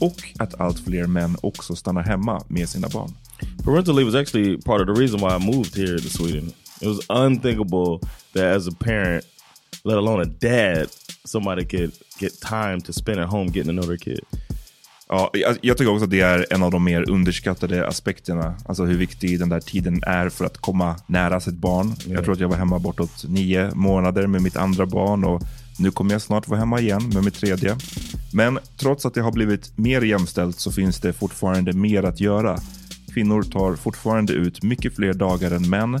och att allt fler män också stannar hemma med sina barn. Parental leave was actually part of the reason why I moved here to Sweden. It was unthinkable that as a parent, let alone a dad, somebody could get time to spend at home getting to know their kid. Ja, jag, tycker också att det är en av de mer underskattade aspekterna. Alltså hur viktig den där tiden är för att komma nära sitt barn. Jag tror att jag var hemma bortåt nio månader med mitt andra barn och nu kommer jag snart vara hemma igen med mitt tredje. Men trots att det har blivit mer jämställt så finns det fortfarande mer att göra. Kvinnor tar fortfarande ut mycket fler dagar än män,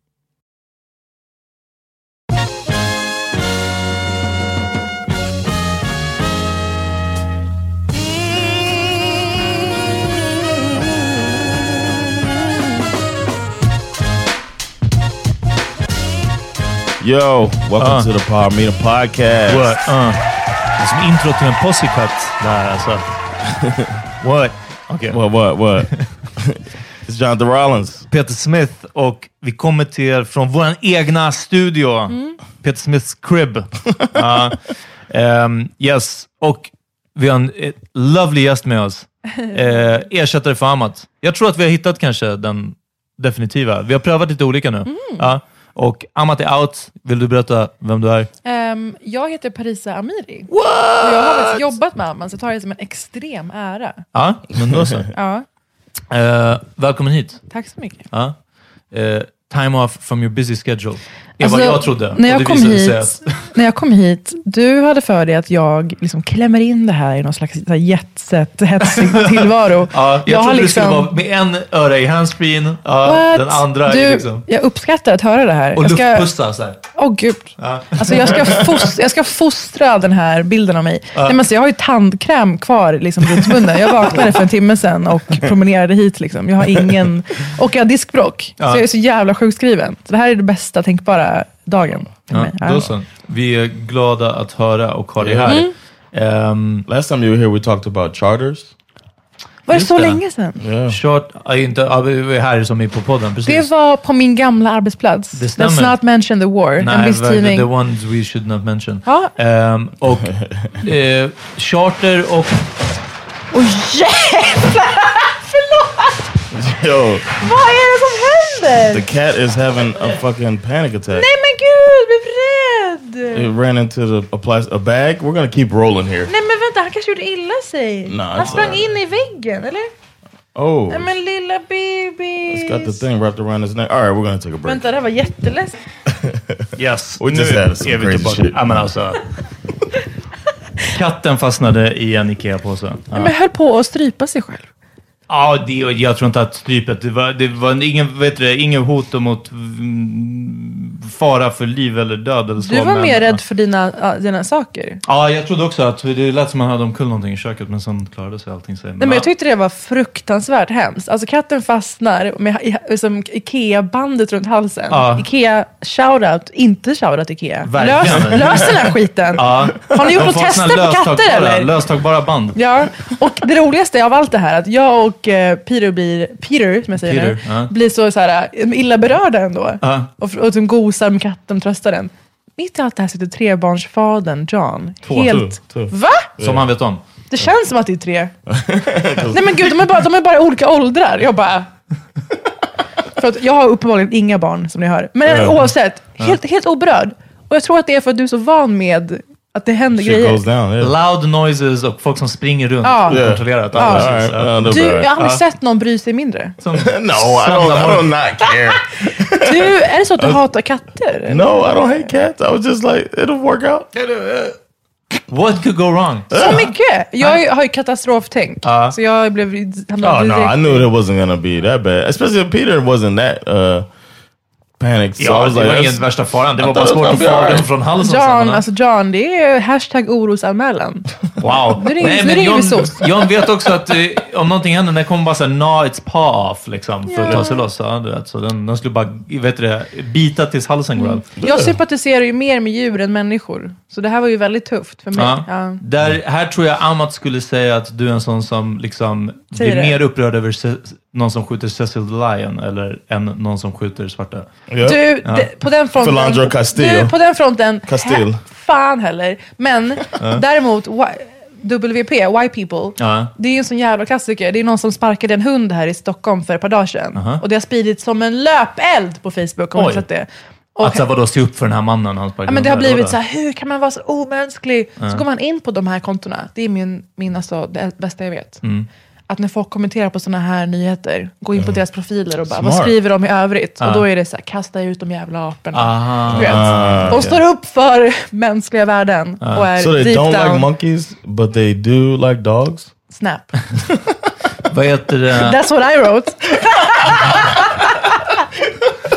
Yo, welcome Uh. to the Power Meeting Podcast. What? Uh. Det är som intro till en Pussycat där alltså. What? Okej. What, what, what? It's Jonathan Rollins. Peter Smith och vi kommer till er från vår egna studio. Peter Smiths crib. Ja. Ehm, yes, och vi har en eh, lovely gäst med oss. Uh, ersättare för Amat. Jag tror att vi har hittat kanske den definitiva. Vi har prövat lite olika nu. Ja. Och Amat är out. Vill du berätta vem du är? Ehm, jag heter Parisa Amiri. Och jag har faktiskt jobbat med Amman, så jag tar det som en extrem ära. Ja, men då så. Ja, Eh, välkommen hit. tack så mycket. Eh, time off from your busy schedule. Det Alltså, vad jag trodde. När jag, kom hit, att- när jag kom hit, du hade för dig att jag liksom klämmer in det här i någon slags jetset, hetsig tillvaro. Ja, jag, jag har trodde liksom- det skulle vara med en öra i handsfreen, ja, den andra du, är liksom... Jag uppskattar att höra det här. Och jag ska, luftpusta så här. Åh gud. Alltså, jag, ska fostra, jag ska fostra den här bilden av mig. Nej, men alltså, jag har ju tandkräm kvar liksom, runt munnen. Jag vaknade för en timme sedan och promenerade hit. Liksom. Jag har ingen... Och jag har diskbråck. Så jag är så jävla sjukskriven. Så det här är det bästa tänkbara dagen för Ja, mig. Ja. då så. Vi är glada att höra och ha dig här. Mm. Ehm, Last time you were here we talked about charters. Var det Just så det. länge sedan? Yeah. short, ja, inte, ja, vi är här som är på podden, precis. Det var på min gamla arbetsplats. Det stämmer. Let's not mention the war. en Nej, viss the, tidning. the ones we should not mention. Ja. Ehm, och eh, charter och... Åh jävlar! Förlåt! Yo, Vad är det som händer? the cat is having a fucking panic attack. Nej men gud, bli it ran into the, a, plastic, a bag. We're gonna keep rolling here. Nej men vänta, han kanske gjorde illa sig. Nah, han it's sprang alright. in i väggen, eller? Oh, Nej men lilla it's got the bebis. thing wrapped around his neck. All right, we're gonna take a break. Vänta, det här var jätteläskigt. Yes. We just had some är vi crazy tillbaka. shit. Ja, men alltså. Katten fastnade i en Ikea-påse. Ja. Men höll på att strypa sig själv. Ja, det, jag tror inte att strypet... Det var, det var ingen, vet du, ingen hot mot mm, fara för liv eller död eller så. Du var men- mer rädd för dina, dina saker. Ja, jag trodde också att det lät som att han hade omkull någonting i köket, men sen klarade sig allting sig. Nej, men jag ja. tyckte det var fruktansvärt hemskt. Alltså katten fastnar med i- som Ikea-bandet runt halsen. Ja. Ikea, shoutout, inte shoutout Ikea. Lös, Verkligen. lös den här skiten. Ja. Har ni gjort något tester på katter eller? Löstagbara band. Ja, och det roligaste av allt det här, att jag och eh, Peter blir, Peter som jag säger Peter, nu, ja. blir så, så här, eh, illa berörda ändå. Ja. Och, och som gosar med katten, tröstar den. Mitt i allt det här sitter trebarnsfadern John. Två, Helt... två, två. Va? Som han vet om. Det känns som att det är tre. Nej men gud, de är bara, de är bara olika åldrar. Jag bara... För att jag har uppenbarligen inga barn som ni hör. Men oavsett, helt, helt oberörd. Och jag tror att det är för att du är så van med att det händer Shit grejer. goes down. Yeah. Loud noises och folk som springer runt Ja. okontrollerat. Ja. Ja, All precis. right. No, Du, jag har aldrig sett någon bry sig mindre. Som, no, I don't. I don't not care. Du, är det så att du hatar katter? no, I don't hate cats. I was just like, it'll work out. what could go wrong? Så mycket! Jag har ju katastroftänk. Så jag blev... Oh no, I knew it wasn't gonna be that bad. Especially if Peter wasn't that uh, panicked. So I Ja, was det like, var ingen värsta faran. Det I var bara svårt att få den från halsen. John, alltså John, det är hashtag orosanmälan. Wow. Nu ringer- Nej, nu men vi John, SOS. John vet också att eh, om någonting händer, den kommer bara säga gnaw its paw off liksom, för att ta sig loss. Ja, du vet, så den, den skulle bara vet du det, bita tills halsen går av. Jag sympatiserar ju mer med djur än människor. Så det här var ju väldigt tufft för mig. Ja. Ja. Där, här tror jag Amat skulle säga att du är en sån som liksom Säger blir det. mer upprörd över någon som skjuter Cecil the Lion eller än någon som skjuter svarta. Yeah. Du, det, på den fronten... Philandro Castillo. Du, på den fronten... Castillo. hä- Fan heller. Men däremot, WP, White People, Ja. det är ju en sån jävla klassiker. Det är någon som sparkade en hund här i Stockholm för ett par dagar sedan. Aha. Och det har spridits som en löpeld på Facebook, om Oj. sett det. Och, Att så här, vadå, se upp för den här mannen. Han ja, men det har blivit så här, hur kan man vara så omänsklig? Så går man in på de här kontona. Det är min, min alltså, det bästa jag vet. Mm. Att när folk kommenterar på såna här nyheter, gå in på deras profiler och bara, vad Smart. skriver de i övrigt? Ja. Och då är det så här, kasta ut de jävla aporna. Du vet. Ah, De står upp för mänskliga värden och är So they deep don't down like monkeys, but they do like dogs. snap. Vad heter det? That's what I wrote.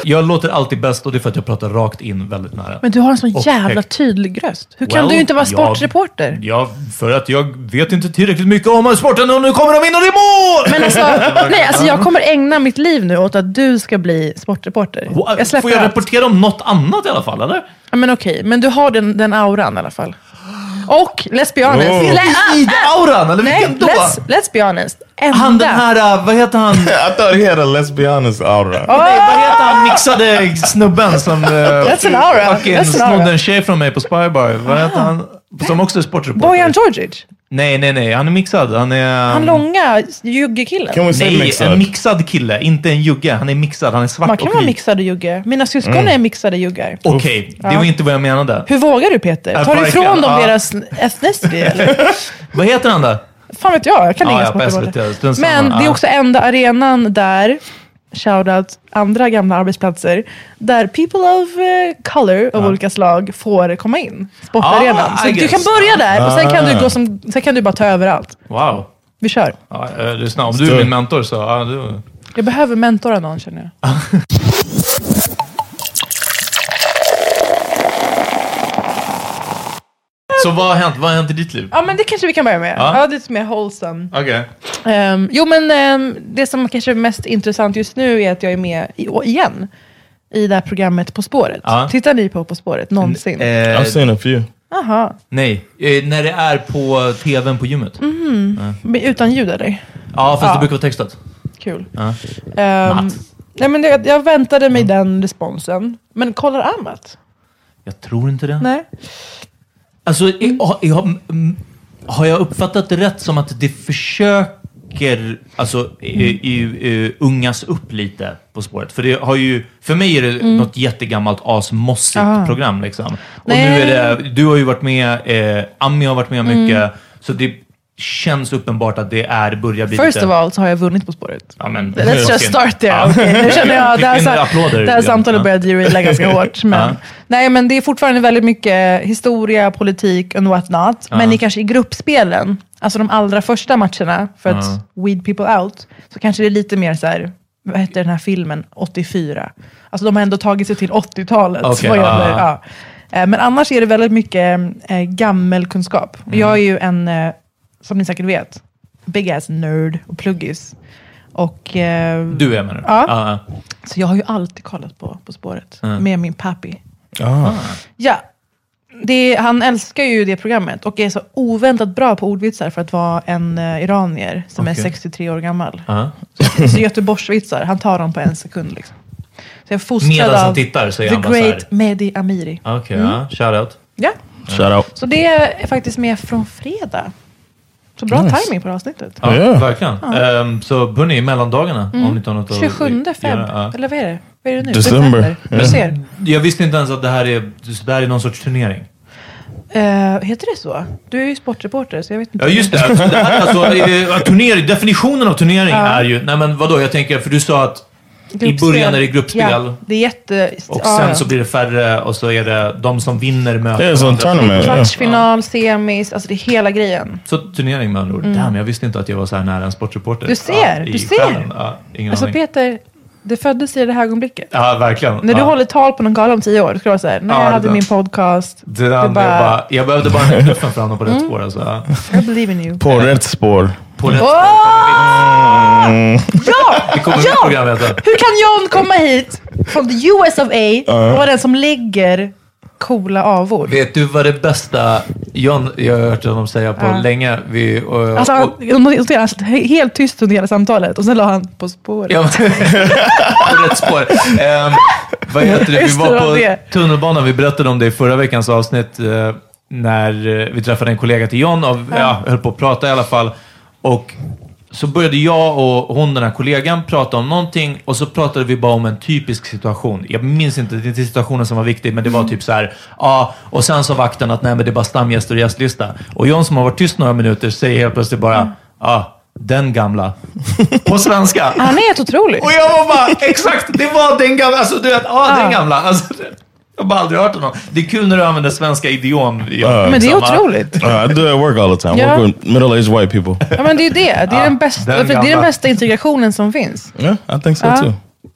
Jag låter alltid bäst och det är för att jag pratar rakt in väldigt nära. Men du har en sån Och jävla högt. tydlig röst. Hur kan Well, du inte vara jag- sportreporter? Ja, för att jag vet inte tillräckligt mycket om sporten och nu kommer de in och det är mål! Men alltså, nej, alltså, jag kommer ägna mitt liv nu åt att du ska bli sportreporter. Jag släpper Får jag allt. rapportera om något annat i alla fall, eller? Ja, men okej, men du har den, den auran i alla fall. Och, let's be honest. Oh. Lä- Id-auran, eller nej, vilken då? let's, let's be honest. Enda. Han den här, äh, vad heter han? I thought he had a honest aura. Nej, vad heter han mixade snubben som uh, aura. fucking snodde en tjej från mig på Spybar? Vad heter han? Som också är sportreporter. Bojan Djordjic. Nej, nej, nej. Han är mixad. Han är... Han långa juggekillen. Nej, mixed? en mixad kille. Inte en jugge. Han är mixad. Han är svart Man kan och vara vit. mixad jugge. Mina syskon Mm. är mixade juggar. Okej, det var inte vad jag menade. Hur vågar du Peter? Ja, Tar du ifrån dem Ja. deras ethnicity eller? Vad heter han då? Fan vet jag, jag kan Ja, inga ja. Strunt Men det är också enda arenan där, shoutout andra gamla arbetsplatser, där people of eh, color av olika slag får komma in. Sportarenan. Ah, så du kan börja där och sen kan, du Ah. gå som, sen kan du bara ta över allt. Wow. Vi kör. Ja, eh, lyssna, om du är min mentor så... Ja, du... Jag behöver mentora någon känner jag. Så vad har hänt? Vad har hänt i ditt liv? Ja men det kanske vi kan börja med. Ja. Ja, det är lite mer wholesome. Okej. Ehm, jo men ehm, det som kanske är mest intressant just nu är att jag är med i, och igen i det här programmet På spåret. Ja. Tittar ni på På spåret någonsin? Eh, I've seen a few. Aha. nej, eh, när det är på tvn på gymmet. Men Utan ljud eller? Ja, fast Ja. det brukar vara textat. Kul. Ja. Ehm, Matt. nej, men det, jag väntade mig den responsen. Men kollar Amat? Jag tror inte det. Nej. Alltså, eh, har, jag, mm, har jag uppfattat det rätt som att det försök... tänker alltså, i, ungas upp lite På spåret? För det har ju, för mig är det något jättegammalt asmossigt Ah. program. Liksom. Och Nej. nu är det, du har ju varit med, eh, Ami har varit med mycket, så det känns uppenbart att det är, börjar bli First lite... of all så har jag vunnit På spåret. Ja, men, Let's just start there. Ja. Okay. Nu känner jag det här, det här samtalet Ja. börjar deraila ganska hårt. Men, Ja. Nej, men det är fortfarande väldigt mycket historia, politik and what not. Men i kanske i gruppspelen, alltså de allra första matcherna, för att weed people out, så kanske det är lite mer så här, vad heter den här filmen, 84. Alltså de har ändå tagit sig till 80-talet. Okej, vad gäller. Eh, Men annars är det väldigt mycket eh, gammelkunskap. Mm. Jag är ju en, eh, som ni säkert vet, big ass nerd och pluggis. Och, eh, Du är med nu? Ja. ja. Så jag har ju alltid kollat på På spåret med min pappi. Ah. Ja, det, han älskar ju det programmet och är så oväntat bra på ordvitsar för att vara en eh, iranier som är Okej. 63 år gammal. Ja. Så Göteborgsvitsar, han tar dem på en sekund. Liksom. Så jag är fostrad Medan han tittar så är the han så great Mehdi Amiri. Okej, ja. Shoutout. Ja, Shout out. så det är faktiskt med från fredag. Så bra timing på det här avsnittet. Ja, Ja. verkligen. Ehm, så börjar i mellandagarna om ni inte har något att 27 feb, göra. Ja. eller vad är det? Vad är det nu? December. Du ser. Jag visste inte ens att det här är, det här är någon sorts turnering. Eh, heter det så? Du är ju sportreporter, så jag vet inte. Ja, just det. Alltså, det här, alltså, turnering, definitionen av turnering är ju... Nej, men vadå? Jag tänker, för du sa att i början är det gruppspel. Ja, det är jätte... Och ja, sen ja. så blir det färre och så är det de som vinner möter Det är som tournament. ja. Kvartsfinal, semis, alltså det är hela grejen. Så turnering med andra ord. Damn, jag visste inte att jag var så här nära en sportreporter. Mm. Du ser, i du ser. själen. Ja, ingen Alltså aning. Peter, det föddes i det här ögonblicket. Ja, verkligen. När du ja. håller tal på någon gala om tio år, ska du vara såhär, när Ja, jag det hade där. min podcast, Det där, det jag, bara- bara, jag behövde bara en knuffen fram dem på rätt spår. Alltså. Ja. I believe in you. På rätt spår. På rätt Åh! Mm. Ja! Det kommer Ja! Hur kan John komma hit från the US of A och vara den som lägger coola avord? Vet du vad det bästa John, jag har hört honom säga på Ja. länge. Vi, och, Alltså, han, och, han he- helt tyst under hela samtalet och sen la han på spåret. ja, på rätt spår. Ehm, vad heter det? Vi var på tunnelbanan. Vi berättade om det i förra veckans avsnitt. eh, när eh, vi träffade en kollega till John. Av, ja, höll på att prata i alla fall. Och så började jag och hon, den här kollegan, prata om någonting och så pratade vi bara om en typisk situation. Jag minns inte, det är inte situationen som var viktig, men det var typ så här, ja, och sen sa vakten att nej, men det är bara stamgäster och gästlista. Och John som har varit tyst några minuter säger helt plötsligt bara, ja, den gamla. På svenska. Han är helt otrolig. Och jag var bara, exakt, det var den gamla, alltså du vet, ja, den gamla. Alltså, jag har bara aldrig hört honom. Det är kul när du använder svenska idiom. John, Men det är otroligt. Uh, I do it at work all the time. Ja. Work with middle-aged white people. Ja, men det är ju det. Det är, den, bästa, den för det är den bästa integrationen som finns. Yeah, I think so Ja. too.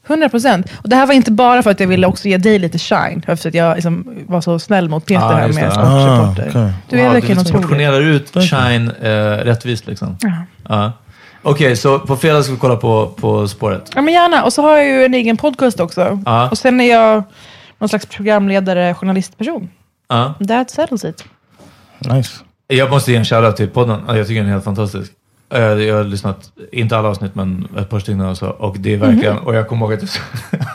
100 procent. Och det här var inte bara för att jag ville också ge dig lite shine. För att jag liksom var så snäll mot Peter Ja, här med det. sportreporter. Ah, okej. Du är Ja, verkligen du liksom otrolig. portionerar ut shine eh, rättvist liksom. Ja. Ja. Okej, så på fredag ska vi kolla på På spåret. Ja, men gärna. Och så har jag ju en egen podcast också. Ja. Och sen är jag någon slags programledare, journalistperson. Ja. That settles it. Nice. Jag måste ge en shoutout till podden. Ja, Jag tycker den är helt fantastisk. Eh, Jag har lyssnat, inte alla avsnitt, men ett par stycken och så. Och det är verkligen, Mhm. och jag kommer ihåg att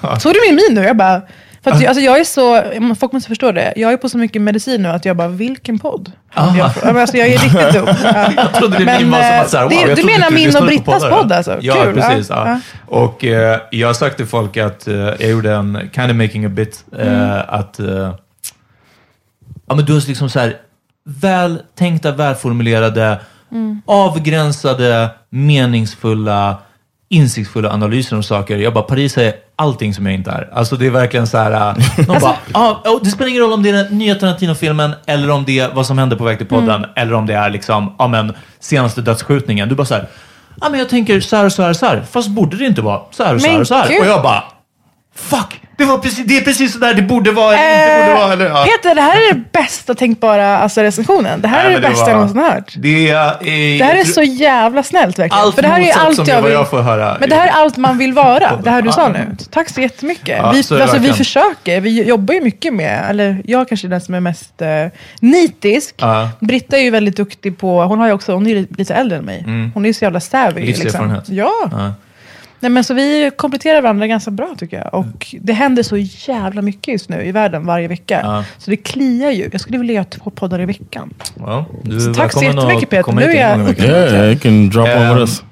jag Såg du min min nu? Jag bara... För att, jag- alltså jag är så, folk måste förstå det. Jag är på så mycket medicin nu att jag bara, vilken podd? Ah. Jag, ja, men alltså jag är riktigt dum. Ja. Jag trodde det Men, min var som eh, att såhär, wow, det- du menar inte min lyssnade och Brittas podd alltså? Ja, Kul, ja. precis. Ja. Och eh, jag har sagt till folk att eh, jag gjorde en kind of making a bit. Eh, Mm. Att eh, ja, men du har liksom så här väl tänkta, välformulerade, Mm. avgränsade, meningsfulla, insiktsfulla analyser om saker. Jag bara, Paris är allting som jag inte är. Alltså det är verkligen så här, eh, Alltså- någon bara, ah, oh, det spelar ingen roll om det är den nya Tarantino-filmen eller om det är vad som hände på väg till podden Mm. eller om det är liksom, ja men, senaste dödsskjutningen. Du bara så här, ja men jag tänker så här och så här och så här, fast borde det inte vara så här och så här och så här. Och jag bara, fuck! Det, var precis, det är precis så där det borde vara eller inte borde vara. Eller, ja. Eh, Peter, det här är det bästa tänkbara alltså, recensionen. Det här Nej, är det det bästa jag var- någonsin har hört. Det är, eh, Det här är jag så jävla snällt verkligen. Allt För det här är allt som jag vill... jag får höra. Men det här är allt man vill vara, det här du sa nu. Tack så jättemycket. Ja, vi, så alltså, vi försöker, vi jobbar ju mycket med, eller jag kanske är den som är mest eh, nitisk. Ja. Britta är ju väldigt duktig på, hon, har ju också, hon är ju lite äldre än mig. Hon är ju så jävla savvy. Liksom. Livserfarenhet. Ja. Ja. Nej, men så vi kompletterar varandra ganska bra tycker jag. Och det händer så jävla mycket just nu i världen varje vecka. Ja. Så det kliar ju. Jag skulle vilja göra två poddar i veckan. Ja, du är Så tack så jättemycket, Peter. Nu är jag veckan. Yeah, you can drop on Um, with us.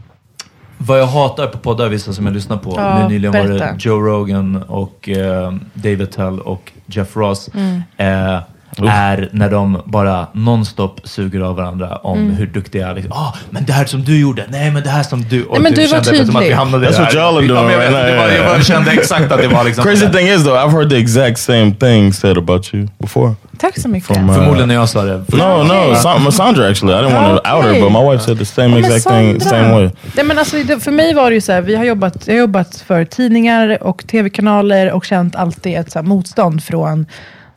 Vad jag hatar på poddar, vissa som jag lyssnar på. Ja, nu nyligen var berätta. det Joe Rogan och eh, David Tell och Jeff Ross. Mm. Eh, är när de bara nonstop suger av varandra om hur duktiga. Liksom, ah, men det här som du gjorde, nej men det här som du... Och Nej, men du var det som att vi tydlig. hamnade That's what y'all are doing right now, jag bara kände exakt att det var liksom... Crazy thing is though, I've heard the exact same thing said about you before. Tack så mycket. From, uh, Förmodligen när jag sa det. No, no, Sa- Sandra actually. I didn't want to out her, but my wife said the same exact thing, Sandra. same way. Nej, men alltså, för mig var det ju så här, vi har jobbat, jag har jobbat för tidningar och tv-kanaler och känt alltid ett så här, motstånd från,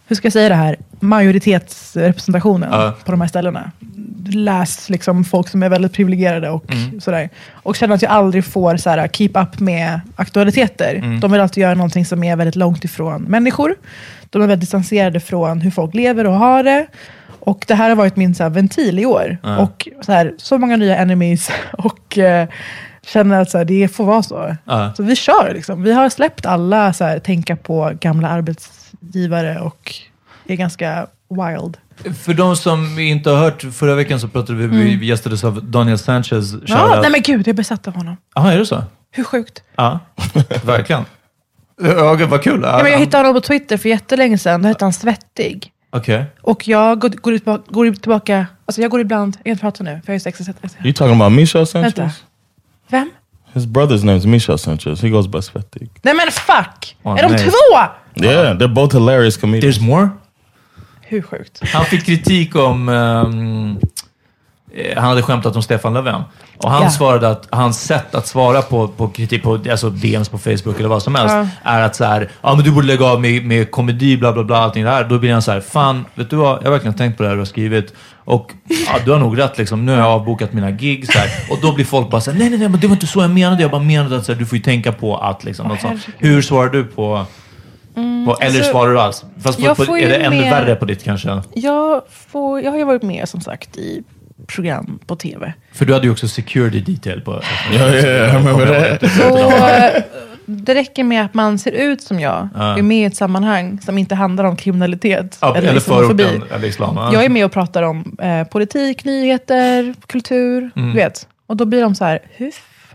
hur ska jag säga det här, majoritetsrepresentationen Ja. på de här ställena. Läs liksom folk som är väldigt privilegierade och sådär. Och känner att jag aldrig får så här, keep up med aktualiteter. De vill alltid göra någonting som är väldigt långt ifrån människor. De är väldigt distanserade från hur folk lever och har det. Och det här har varit min så här, ventil i år. Ja. Och så, här, så många nya enemies. Och eh, känner att så här, det får vara så. Ja. Så vi kör liksom. Vi har släppt alla så här, tänka på gamla arbetsgivare och är ganska wild. För de som inte har hört, förra veckan så pratade vi, vi gästades av Daniel Sanchez. Mm. Ja, nej men gud, jag är besatt av honom. Jaha, är det så? Hur sjukt? Ja, verkligen. Ja, gud, vad kul. Ja, men jag hittade honom på Twitter för jättelänge sedan. Då hette han Svettig. Okej. Och jag går, går, ut, går ut tillbaka, alltså jag går ibland, jag kan inte prata nu, för jag är så extra You talking about Michel Sanchez? Vänta. Vem? His brother's name's Michel Sanchez. He goes by Svetig. Nej men fuck! Åh, är de två? Yeah, they're both hilarious comedians. There's more? Hur sjukt? Han fick kritik om... eh, han hade skämtat om Stefan Löfven. Och han Ja. svarade att hans sätt att svara på, på kritik, på alltså DMs på Facebook eller vad som helst, Ja. är att så här, ja men du borde lägga av med, med komedi, bla bla bla, allting det här. Då blir han så här, fan, vet du vad? Jag har verkligen tänkt på det här du har skrivit. Och ja, du har nog rätt liksom. Nu har jag avbokat mina gig. Så här. Och då blir folk bara så här, nej nej nej, men det var inte så jag menade. Jag bara menade att så här, du får ju tänka på att liksom. något sånt. Hur svarar du på... på eller alltså, svarar du alls? Fast på, på, får är det ännu mer- värre på ditt kanske? Jag, får, jag har ju varit med som sagt i program på tv. För du hade ju också security detail på... Yeah, I remember that. Och eh, det räcker med att man ser ut som jag, Ja. är med i ett sammanhang som inte handlar om kriminalitet Ja, eller islamofobi. förorten, eller islam. ja. Jag är med och pratar om eh, politik, nyheter, kultur, Mm. du vet. Och då blir de så här, hur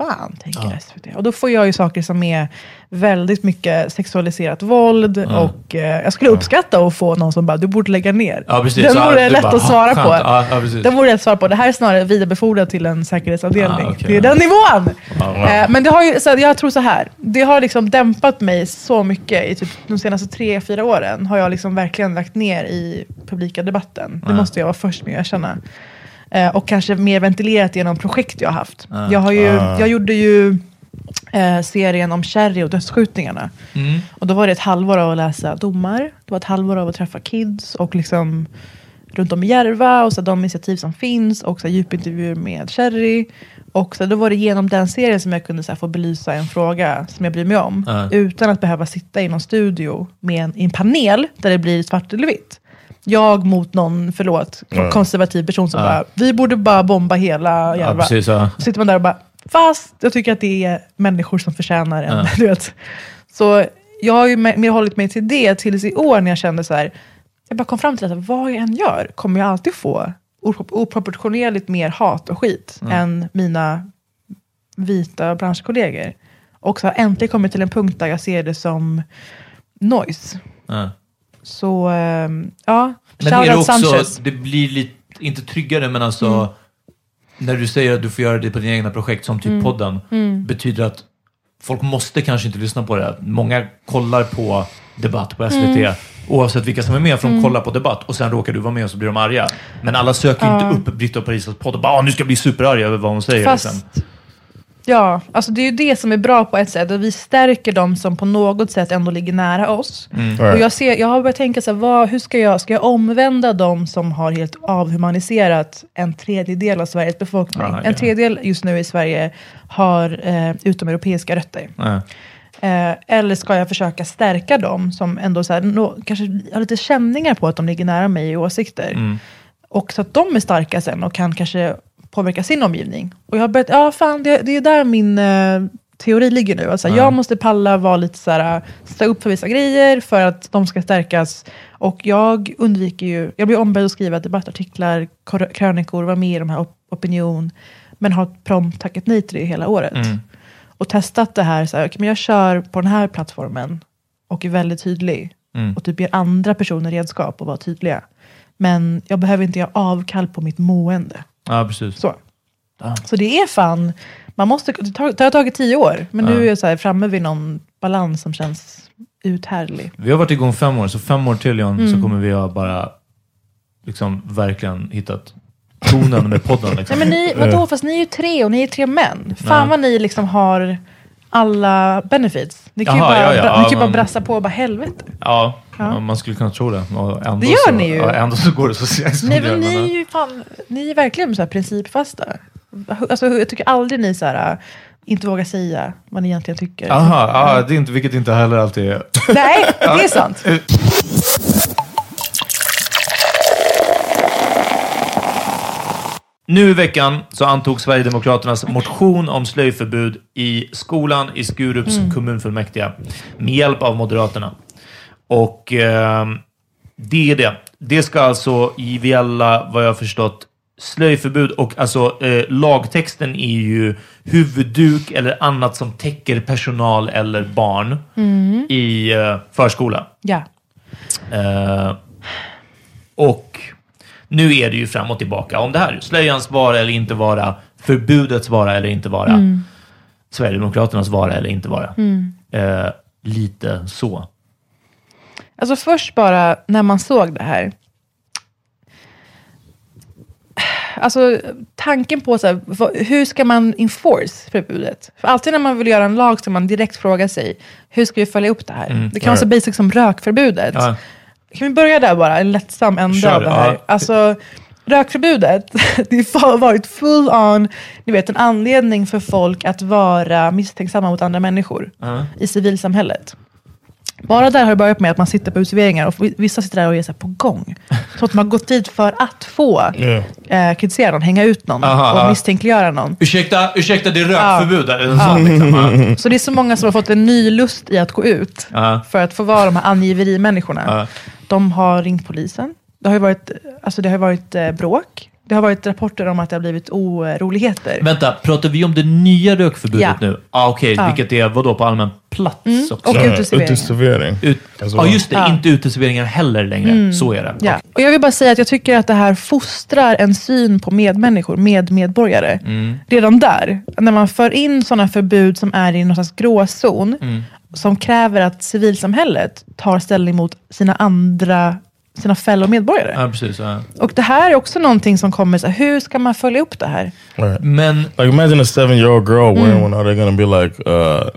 fan tänker SVT? Och då får jag ju saker som är väldigt mycket sexualiserat våld och eh, jag skulle uppskatta att få någon som bara, du borde lägga ner. Ja, precis. Den vore lätt bara, att svara "Ah, på. skönt." Ja, ja. Den vore lätt att svara på. Det här är snarare vidarebefordrad till en säkerhetsavdelning. Ah, okej. Det är den nivån! Eh, men det har ju, så jag tror så här, det har liksom dämpat mig så mycket i typ de senaste tre, fyra åren. Har jag liksom verkligen lagt ner i publika debatten. Det måste jag vara först med att erkänna. Eh, och kanske mer ventilerat genom projekt jag har haft. Jag, har ju, jag gjorde ju eh, serien om Cherry och dödsskjutningarna. Mm. Och då var det ett halvår av att läsa domar. Det var ett halvår av att träffa kids och liksom runt om i Järva och så de initiativ som finns och så djupintervjuer med Cherry. Och så då var det genom den serien som jag kunde så här, få belysa en fråga som jag bryr mig om. Ja. Utan att behöva sitta i någon studio med en, i en panel där det blir svart eller vitt. Jag mot någon, förlåt, konservativ person som Ja. bara, vi borde bara bomba hela Ja, Järva. precis. Ja. Så sitter man där och bara, fast jag tycker att det är människor som förtjänar en. Ja. Du vet. Så jag har ju mer hållit mig till det tills i år när jag kände så här, jag bara kom fram till att vad jag än gör kommer jag alltid få opro- oproportionerligt mer hat och skit än mina vita branschkollegor. Och så har jag äntligen kommit till en punkt där jag ser det som noise. Ja. Så ehm, ja, Men är det också, Sanchez. det blir lite, inte tryggare, men alltså Mm. när du säger att du får göra det på dina egna projekt som Mm. typ podden, betyder att folk måste kanske inte lyssna på det. Många kollar på debatt på SVT, Mm. oavsett vilka som är med, för de kollar på debatt och sen råkar du vara med och så blir de arga. Men alla söker Ja. inte upp Britta och Parisas podd och bara "Ah, nu ska jag bli superarga över vad hon säger. Fast, liksom. Ja, alltså det är ju det som är bra på ett sätt. Att vi stärker dem som på något sätt ändå ligger nära oss. Mm. Och jag, ser, jag har börjat tänka så här, vad, hur ska jag, ska jag omvända dem som har helt avhumaniserat en tredjedel av Sveriges befolkning? Ah, ja. En tredjedel just nu i Sverige har eh, utomeuropeiska rötter. Ja. Eh, eller ska jag försöka stärka dem som ändå så här, nå, kanske har lite känningar på att de ligger nära mig i åsikter. Mm. Och så att de är starka sen och kan kanske påverka sin omgivning. Och jag har börjat, ja fan, det, det är där min eh, teori ligger nu. Alltså, Jag måste palla vara lite så här, stå upp för vissa grejer för att de ska stärkas. Och jag undviker ju, jag blir ombedd att skriva debattartiklar, kor- krönikor, vara med i de här op- opinion. men har prompt tackat nej till det hela året. Mm. Och testat det här, så här okay, men jag kör på den här plattformen och är väldigt tydlig. Mm. Och typ ger andra personer redskap att vara tydliga. Men jag behöver inte göra avkall på mitt mående. Ja, precis. Så. Så det är fan, man måste, det tar- det har tagit tio år, men nu är jag så här framme vid någon balans som känns uthärdlig. Vi har varit igång fem år, så fem år till John, Mm. så kommer vi ha bara liksom verkligen hittat tonen med podden. Liksom. Nej men ni, vadå, fast ni är ju tre och ni är tre män. Fan Ja. vad ni liksom har alla benefits. Ni kan ju Jaha, bara, ja, ja, ja, kan ju bara brassa på och bara helvete. Ja, Ja. man skulle kunna tro det. Och ändå Det gör så, ni ju. Ja, ändå så går det så som Nej men ni är ju fan, ni är verkligen så här principfasta. Alltså, jag tycker aldrig ni så här, äh, inte vågar säga vad ni egentligen tycker. Aha, ja, det är inte, vilket inte heller alltid är... Nej, det är sant. Nu i veckan så antog Sverigedemokraternas motion om slöjförbud i skolan i Skurups Mm. kommunfullmäktige med hjälp av Moderaterna. Och ehm, det är det. Det ska alltså gälla, vad jag har förstått, slöjförbud och alltså eh, lagtexten är ju huvudduk eller annat som täcker personal eller barn Mm. i eh, förskola. Ja. Eh, och nu är det ju fram och tillbaka om det här. Slöjans vara eller inte vara, förbudets vara eller inte vara, Mm. Sverigedemokraternas vara eller inte vara. Mm. Eh, lite så. Alltså först bara när man såg det här. Alltså tanken på så här, hur ska man enforce förbudet? För alltid när man vill göra en lag ska man direkt fråga sig, hur ska vi följa upp det här? Mm, det kan vara så basic som rökförbudet. Ja. Kan vi börja där bara, en lättsam Kör, av det här. ja. Alltså, rökförbudet, det har varit full on, ni vet en anledning för folk att vara misstänksamma mot andra människor Ja. i civilsamhället. Bara där har det börjat med att man sitter på uteserveringar och vissa sitter där och är så på gång. Så att man har gått dit för att få eh, kritisera någon, hänga ut någon Aha, och misstänkliggöra någon. Ursäkta, ursäkta, det är rökförbud. Eller Ja. sånt, liksom. ja. Så det är så många som har fått en ny lust i att gå ut Ja. för att få vara de här angiverimänniskorna. Ja. De har ringt polisen. Det har ju varit, alltså det har varit eh, bråk. Det har varit rapporter om att det har blivit oroligheter. Vänta, pratar vi om det nya rökförbudet Ja. nu? Ah, Okej, Ja. vilket är vadå på allmän plats Mm, också? och uteserveringar. Uteservering. Ut, Alltså, ja, just det. Ja. Inte uteserveringar heller längre. Mm. Så är det. Ja. Och jag vill bara säga att jag tycker att det här fostrar en syn på medmänniskor, med medborgare. Mm. Redan där, när man för in sådana förbud som är i någon slags gråzon, Mm. som kräver att civilsamhället tar ställning mot sina andra, sina fellow medborgare. Ja, precis. Ja. Och det här är också någonting som kommer, så här, hur ska man följa upp det här? Right. Men Like imagine a seven year old girl wearing one. Are they gonna be like uh,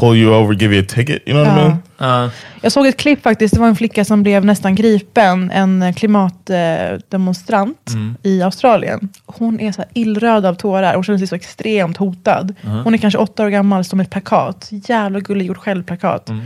pull you over, give you a ticket? You know what I Ja. mean? ja, Jag såg ett klipp faktiskt, det var en flicka som blev nästan gripen, en klimatdemonstrant Mm. i Australien. Hon är så här illröd av tårar, hon känner sig så extremt hotad. Hon är kanske åtta år gammal, med ett plakat, jävla gulligt gjort själv-plakat. Mm.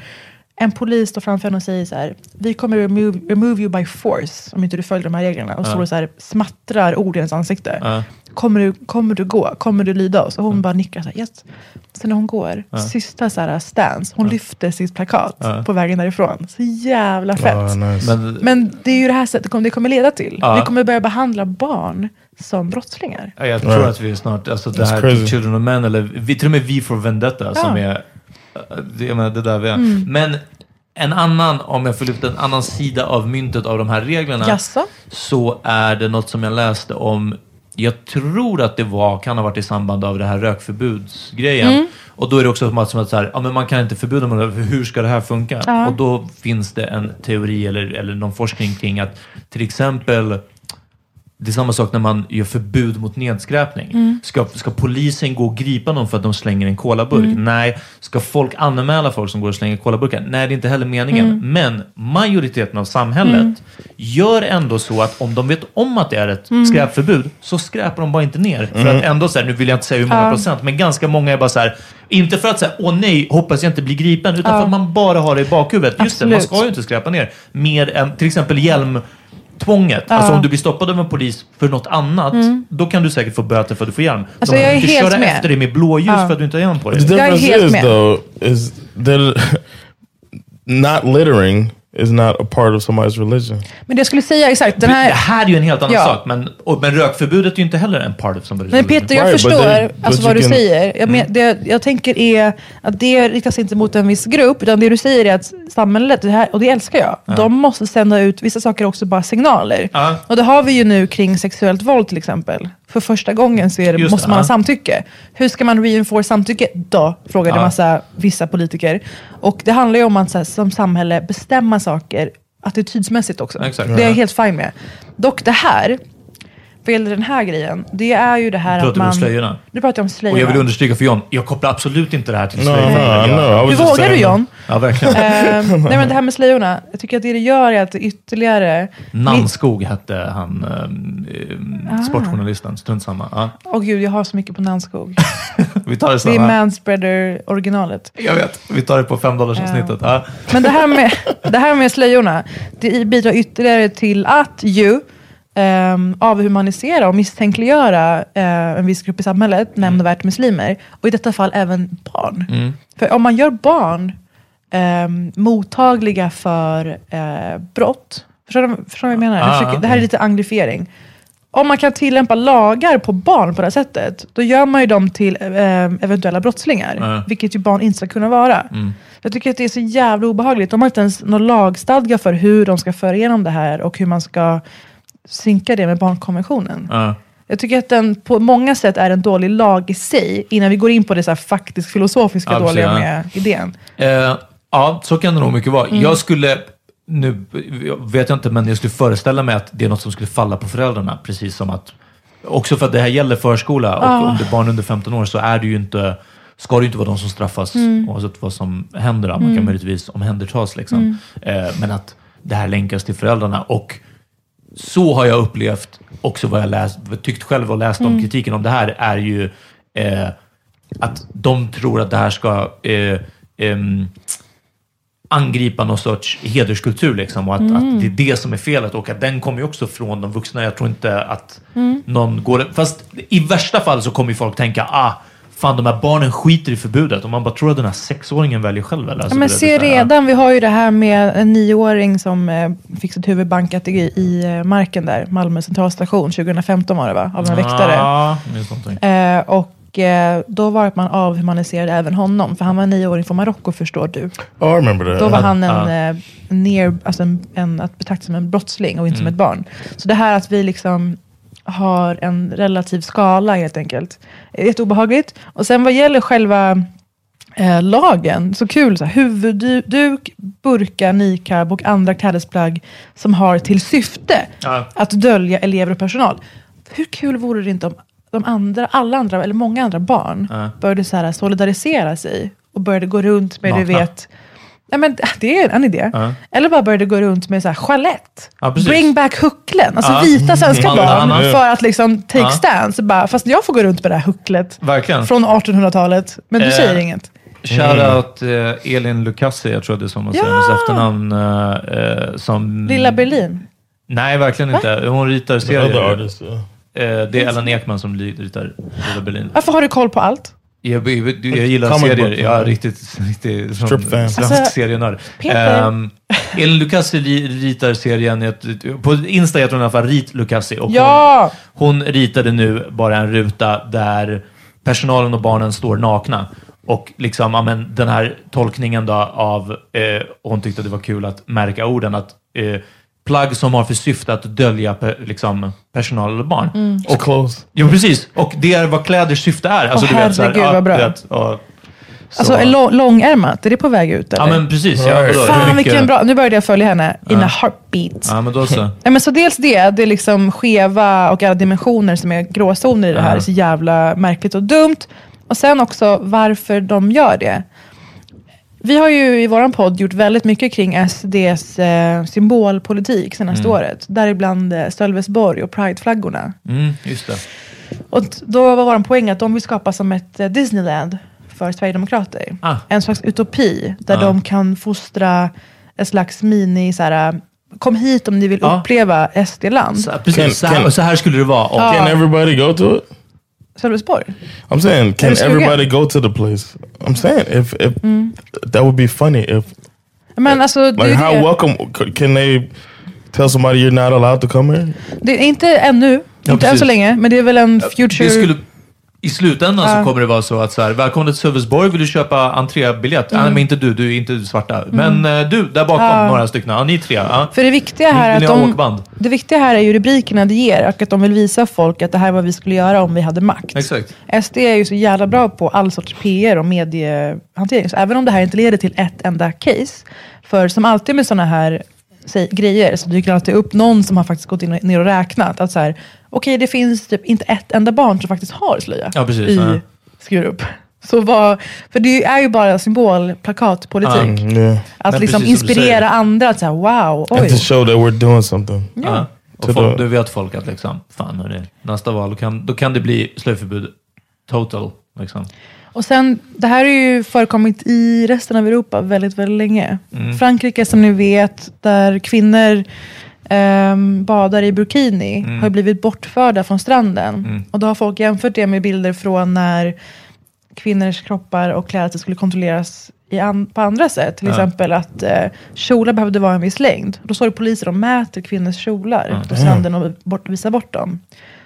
En polis står framför henne och säger så här, vi kommer remove, remove you by force om inte du följer de här reglerna. Och står och så här, smattrar ord i hennes ansikte. ja. Kommer du, kommer du gå? Kommer du lyda oss? Och hon bara nickar så här, yes. Sen när hon går, sista så här stance, hon lyfter sitt plakat på vägen därifrån. Så jävla fett. Nice. Men, Men det är ju det här sättet det kommer- det kommer leda till. Vi kommer börja behandla barn som brottslingar. Ja, jag tror Right. att vi snart, alltså det här crazy. Children of Men, eller vi, till och med Vi for Vendetta som är, det, jag menar, det där vi är. Mm. Men en annan, om jag får lyfta en annan sida av myntet av de här reglerna, Jaså? så är det något som jag läste om, jag tror att det var, kan ha varit i samband av det här rökförbudsgrejen. Mm. Och då är det också som att, som att så här, ja, men man kan inte förbjuda för hur ska det här funka? Ja. Och då finns det en teori eller, eller någon forskning kring att till exempel det är samma sak när man gör förbud mot nedskräpning. Mm. Ska, ska polisen gå och gripa någon för att de slänger en kolaburk? Mm. Nej. Ska folk anmäla folk som går och slänger kolaburkar? Nej, det är inte heller meningen. Mm. Men majoriteten av samhället gör ändå så att om de vet om att det är ett Mm. skräpförbud så skräpar de bara inte ner. För att ändå så här, nu vill jag inte säga hur många Ja. procent, men ganska många är bara så här, inte för att säga åh nej, hoppas jag inte blir gripen, utan Ja. för att man bara har det i bakhuvudet. Just det, man ska ju inte skräpa ner. Mer än till exempel hjälm tvånget. Alltså om du blir stoppad av en polis för något annat, då kan du säkert få böter för att du får hjälm. Mm. Alltså, De jag är inte helt köra med. efter dig med blåljus Ja. för att du inte har hjälm på The dig. Jag är helt is med. though is not littering is not a part of somebody's religion. Men det jag skulle säga, exakt, den Det här... här är ju en helt annan Ja. sak, men, och, men rökförbudet är ju inte heller en part of somebody's Men Peter, jag Right, förstår then- alltså, vad du can- säger. Jag, men, det, jag tänker är att det riktas inte mot en viss grupp, utan det du säger är att samhället, det här, och det älskar jag, de måste sända ut, vissa saker också bara signaler. Ja. Och det har vi ju nu kring sexuellt våld till exempel. För första gången så är det, Just måste det, man ha ja. samtycke. Hur ska man reinforce samtycke då? Frågade Ja. massa vissa politiker. Och det handlar ju om att så här, som samhälle bestämma saker attitydsmässigt också. Exakt. Det är jag Ja. helt fine med. Dock det här, vad gäller den här grejen, det är ju det här Pratar att du om man... slöjorna? Du pratar om slöjorna. Och jag vill understryka för John, jag kopplar absolut inte det här till No, slöjorna. no, no. Was Hur vågar du John? Ja, verkligen. Ehm, nej men det här med slöjorna, jag tycker att det det gör är att det ytterligare... Nannskog hette han, eh, sportjournalisten. Strunt samma. Åh gud, jag har så mycket på Nannskog. Vi tar det Det är samma. manspreader originalet. Jag vet. Vi tar det på fem dollars avsnittet. Ja. Men det här med, det här med slöjorna, det bidrar ytterligare till att ju um, avhumanisera och misstänkliggöra eh, en viss grupp i samhället, nämnvärt muslimer, och i detta fall även barn. Mm. För om man gör barn ehm, mottagliga för eh, brott, förstår du, förstår du vad jag menar? Jag Ah, försöker, ah, det här är lite anglifiering. Om man kan tillämpa lagar på barn på det här sättet, då gör man ju dem till eh, eventuella brottslingar, Ja. vilket ju barn inte ska kunna vara. Mm. Jag tycker att det är så jävla obehagligt. De har inte ens någon lagstadga för hur de ska föra igenom det här och hur man ska synka det med barnkonventionen. Ja. Jag tycker att den på många sätt är en dålig lag i sig, innan vi går in på det så här faktiskt filosofiska precis, dåliga ja. med idén. Eh, ja, så kan det nog mycket vara. Mm. Jag skulle, nu vet jag inte, men jag skulle föreställa mig att det är något som skulle falla på föräldrarna. Precis som att, också för att det här gäller förskola och Ah. om det är barn under 15 år så är det ju inte, ska det ju inte vara de som straffas Mm. oavsett vad som händer. Man kan möjligtvis omhändertas liksom. Mm. Eh, men att det här länkas till föräldrarna. Och så har jag upplevt också vad jag läst, tyckt själv och läst Mm. om kritiken om det här är ju eh, att de tror att det här ska eh, ehm, angripa någon sorts hederskultur liksom, och att, Mm. att det är det som är felet och att den kommer ju också från de vuxna. Jag tror inte att Mm. någon går... Fast i värsta fall så kommer folk tänka ah, fan de här barnen skiter i förbudet. Om man bara tror att den här sexåringen väljer själv. Eller? Ja, Alltså, men det- det se redan, vi har ju det här med en nioåring som eh, fick sitt huvud bankat i, i eh, marken där, Malmö centralstation, 2015 var det va? Av en väktare. Ja, någonting. Eh, och eh, då var det att man avhumaniserade även honom, för han var nioåring från Marocko förstår du. Oh, I remember that. Då var han Ja. en, eh, ner, alltså en, en, att betrakta som en brottsling och inte som Mm. ett barn. Så det här att vi liksom har en relativ skala helt enkelt. Jätteobehagligt. Och sen vad gäller själva eh, lagen, så kul. Så här, huvudduk, burka, niqab och andra klädesplagg som har till syfte Ja. att dölja elever och personal. Hur kul vore det inte om de andra, alla andra, eller många andra barn Ja. började så här solidarisera sig och började gå runt med, du Nakna. vet, Nej, men det är en idé. Ja. Eller bara började gå runt med så här chalett. Ja. Bring back hucklen. Alltså Ja. vita svenska Mm. barn för att liksom take Ja. stands. Bara, fast jag får gå runt med det här hucklet Verkligen. från 1800-talet. Men du Eh, säger inget. Shoutout eh, Elin Lucassi, jag tror det är så man säger Ja! hennes efternamn. Eh, eh, som, Lilla Berlin. Nej, verkligen inte. Hon ritar serier. Eh, det är Ellen Ekman som ritar Lilla Berlin. Varför har du koll på allt? Jag, jag, jag gillar Comic serier. Jag är riktigt, riktigt som Strip fan. svensk Alltså, serienörd. Um, Elin Lucassi ri- ritar serien, på Insta heter hon i alla fall Rit Lucassi. Och Ja! hon, hon ritade nu bara en ruta där personalen och barnen står nakna. Och liksom, ja, men, den här tolkningen då av, eh, hon tyckte det var kul att märka orden, att eh, plagg som har för syfte att dölja pe, liksom, personal eller barn. Mm. och clothes. Jo, precis. Och det är vad kläders syfte är. Alltså, Åh, du vet, så här, ja, vad bra. du vet, och, så. Alltså är lång, långärmat, är det på väg ut? Eller? Ja, men precis. Ja, Right. Fan mycket- vilken bra, nu började jag följa henne in a heartbeat. Ja, men då så. Ja, men så dels det, det är liksom skeva och alla dimensioner som är gråzoner i det här Ja. är så jävla märkligt och dumt. Och sen också varför de gör det. Vi har ju i vår podd gjort väldigt mycket kring SDs eh, symbolpolitik senaste året. Däribland eh, Sölvesborg och Prideflaggorna. Mm, just det. Och då var vår poäng att de vill skapa som ett eh, Disneyland för Sverigedemokrater. Ah. En slags utopi där Ah. de kan fostra ett slags mini, så här, kom hit om ni vill Ja. uppleva SD-land. Så, precis, Kan- så, här, och så här skulle det vara. Och. Can everybody go to it? Sölvesborg. I'm saying, can everybody go to the place? I'm saying, if, if that would be funny if Men alltså, det, Like är how det. welcome can they tell somebody you're not allowed to come here? det är inte ännu, Ja, inte än så precis. länge, men det är väl en future... Det skulle, I slutändan Ja. så kommer det vara så att så här, välkommen till Sölvesborg, vill du köpa entrébiljett? Mm. Nej, men inte du, du är inte svarta. Men eh, du, där bakom, Ja. några stycken. Ja, ni tre. Ja. För det viktiga här är Vill ni att de, åkband? det viktiga här är ju rubrikerna det ger och att de vill visa folk att det här är vad vi skulle göra om vi hade makt. Exakt. SD är ju så jävla bra på all sorts PR och mediehantering. Så även om det här inte leder till ett enda case, för som alltid med sådana här säg, grejer så dyker det alltid upp någon som har faktiskt gått in och, ner och räknat. Att så här, okej det finns typ inte ett enda barn som faktiskt har slöja Ja, precis, i ja. Skurup. Så vad, för det är ju bara symbolplakatpolitik. Yeah. Att Men liksom inspirera andra att säga wow, And to oj. show that we're doing something. Ja. Och folk, då- vet folk att liksom, fan hörni, nästa val, då kan, då kan det bli slöjförbud total. Liksom. Och sen, det här har ju förekommit i resten av Europa väldigt, väldigt länge. Mm. Frankrike som ni vet, där kvinnor ehm, badar i burkini, Mm. har blivit bortförda från stranden. Och då har folk jämfört det med bilder från när kvinnors kroppar och kläder skulle kontrolleras an- på andra sätt. Till Ja. exempel att eh, kjolar behövde vara en viss längd. Då står det poliser och mäter kvinnors kjolar på stranden och bort, visar bort dem.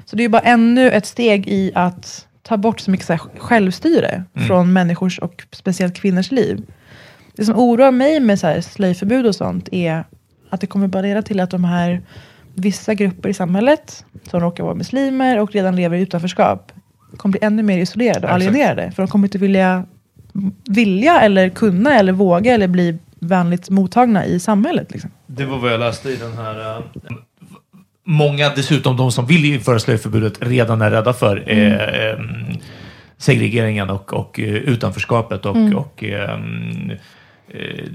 Så det är ju bara ännu ett steg i att ta bort så mycket så här självstyre från människors och speciellt kvinnors liv. Det som oroar mig med så här slöjförbud och sånt är att det kommer bara leda till att de här vissa grupper i samhället som råkar vara muslimer och redan lever i utanförskap kommer bli ännu mer isolerade och exakt. alienerade. För de kommer inte vilja, vilja eller kunna eller våga eller bli vänligt mottagna i samhället. Liksom. Det var vad jag läste i den här... eh, många, dessutom de som vill införa slöjförbudet, redan är rädda för Mm. eh, segregeringen och, och eh, utanförskapet och, Mm. och eh,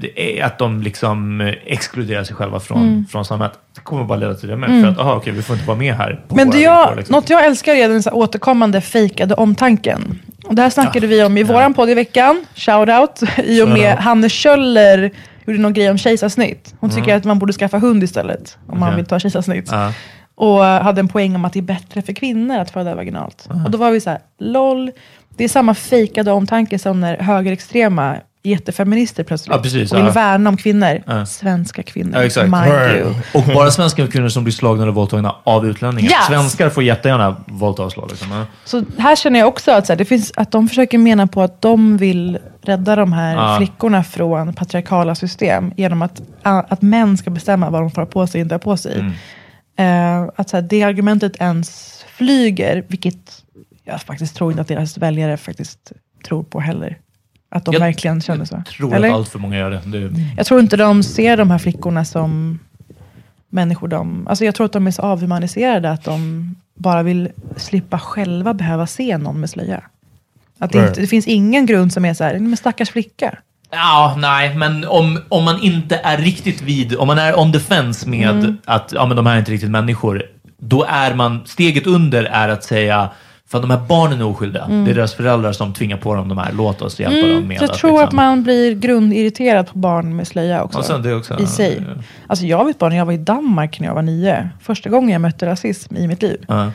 det är att de liksom eh, exkluderar sig själva från, Mm. från samhället. Det kommer bara leda till det med. För att, aha, okej, vi får inte vara med här. Men det jag, liksom. något jag älskar är den så återkommande fejkade omtanken. Och det här snackade vi om i våran podd i veckan. Shout-out. I och med. Hanne Kjöller gjorde någon grej om kejsarsnitt. Hon tycker att man borde skaffa hund istället. Om man Okej. vill ta kejsarsnitt. Ja. Och hade en poäng om att det är bättre för kvinnor att föda vaginalt. Och då var vi så här, LOL. Det är samma fejkade omtanke som när högerextrema jättefeminister plötsligt Ja, precis, och vill ja. värna om kvinnor. Ja. Svenska kvinnor, Ja, exakt. mind you. Och bara svenska kvinnor som blir slagna eller våldtagna av utlänningar. Yes! Svenskar får jättegärna våldta och slå. Liksom. Ja. Så här känner jag också att, så här, det finns, att de försöker mena på att de vill rädda de här Ja. flickorna från patriarkala system genom att, att män ska bestämma vad de får ha på sig och inte ha på sig. Mm. Eh, att så här, det argumentet ens flyger, vilket jag faktiskt tror inte att deras väljare faktiskt tror på heller. Att de Jag- verkligen känner så. Jag tror Eller? att allt för många gör det. det Jag tror inte de ser de här flickorna som människor. De, alltså jag tror att de är så avhumaniserade att de bara vill slippa själva behöva se någon med slöja. Att det, inte, det finns ingen grund som är så här, men stackars flicka. Ja, nej, men om, om man inte är riktigt vid, om man är on the fence med Mm. att ja, men de här är inte riktigt människor, då är man, steget under är att säga, för de här barnen är oskyldiga. Det är deras föräldrar som tvingar på dem de här, låt oss hjälpa dem Mm, med så jag att tror liksom- att man blir grundirriterad på barn med slöja också. Också. I sig. Ja. Alltså jag vet bara när jag var i Danmark när jag var nio. Första gången jag mötte rasism i mitt liv. Ja.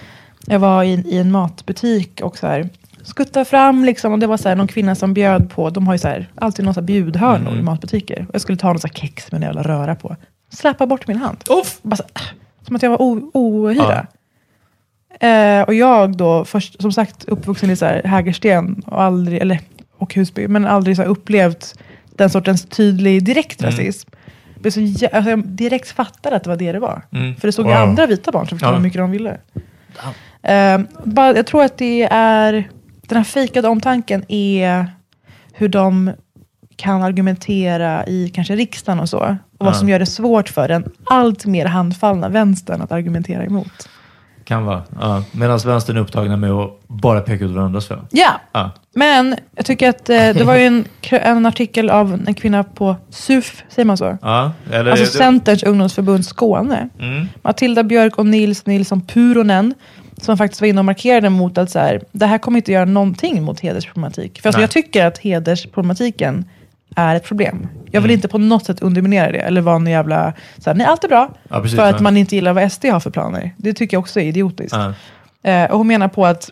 Jag var i, i en matbutik och så här, skuttade fram liksom, och det var så här, någon kvinna som bjöd på, de har ju så här, alltid här bjudhörnor Mm. i matbutiker. Jag skulle ta någon så här kex med en jävla röra på. Släppa bort min hand. Uff! Bara så, som att jag var ohyra. Eh, och jag då, först, som sagt uppvuxen i så här Hägersten och, aldrig, eller, och Husby, men aldrig så här upplevt den sortens tydlig direkt Mm. rasism. Jag, så, alltså, jag direkt fattade att det var det det var. Mm. För det såg ju Wow. andra vita barn som förstod Ja. hur mycket de ville. Eh, bara, jag tror att det är, den här fejkade omtanken är hur de kan argumentera i kanske riksdagen och så. Och vad Ja. som gör det svårt för den allt mer handfallna vänstern att argumentera emot. Kan vara. Ja. Medan vänstern är upptagna med att bara peka ut varandras fel. Ja, Ja. men jag tycker att eh, det var ju en, en artikel av en kvinna på SUF, säger man så? Ja. Eller, Alltså Centerns ungdomsförbund Skåne. Mm. Matilda Björk och Nils Nilsson Puronen som faktiskt var inne och markerade mot att så här, det här kommer inte göra någonting mot hedersproblematik. För alltså, jag tycker att hedersproblematiken är ett problem. Jag vill Mm. inte på något sätt underminera det eller vara en jävla, så här, nej allt är bra. Ja, precis, för att ja. man inte gillar vad SD har för planer. Det tycker jag också är idiotiskt. Eh, och hon menar på att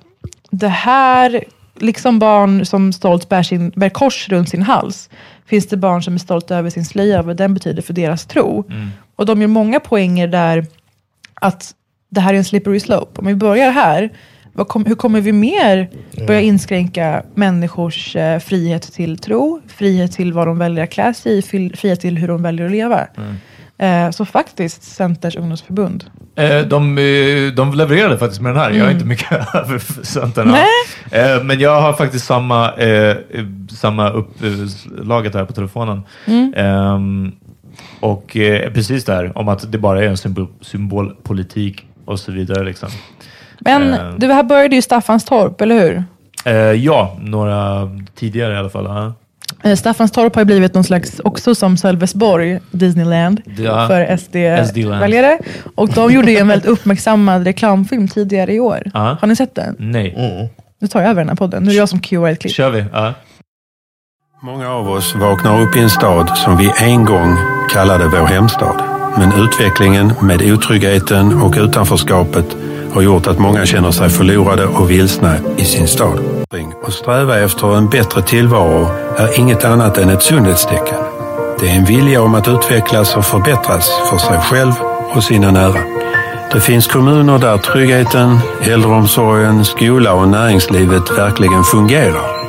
det här, liksom barn som stolt bär, sin, bär kors runt sin hals, finns det barn som är stolta över sin slöja och vad den betyder för deras tro. Och de gör många poänger där att det här är en slippery slope. Om vi börjar här, kom, hur kommer vi mer börja inskränka människors eh, frihet till tro, frihet till vad de väljer att klä sig i, fri- frihet till hur de väljer att leva. Eh, så faktiskt, Centers ungdomsförbund. Eh, de, eh, de levererade faktiskt med den här. Jag är inte mycket över för Centern. Eh, men jag har faktiskt samma, samma upplaget här på telefonen. Ehm, och precis där, om att det bara är en symbol, symbolpolitik och så vidare. Liksom. Men Eh. det här började ju i Staffanstorp, eller hur? Eh, ja, några tidigare i alla fall. Ja. Eh, Staffanstorp har ju blivit någon slags, också som Sölvesborg, Disneyland, Ja. för. SD-väljare. Och de gjorde ju en väldigt uppmärksammad reklamfilm tidigare i år. Ja. Har ni sett den? Nej, Nu tar jag över den här podden. Nu är det jag som cuear ett klipp. kör vi. Ja. Många av oss vaknar upp i en stad som vi en gång kallade vår hemstad. Men utvecklingen med otryggheten och utanförskapet har gjort att många känner sig förlorade och vilsna i sin stad. Och sträva efter en bättre tillvaro är inget annat än ett sundhetstecken. Det är en vilja om att utvecklas och förbättras för sig själv och sina nära. Det finns kommuner där tryggheten, äldreomsorgen, skola och näringslivet verkligen fungerar.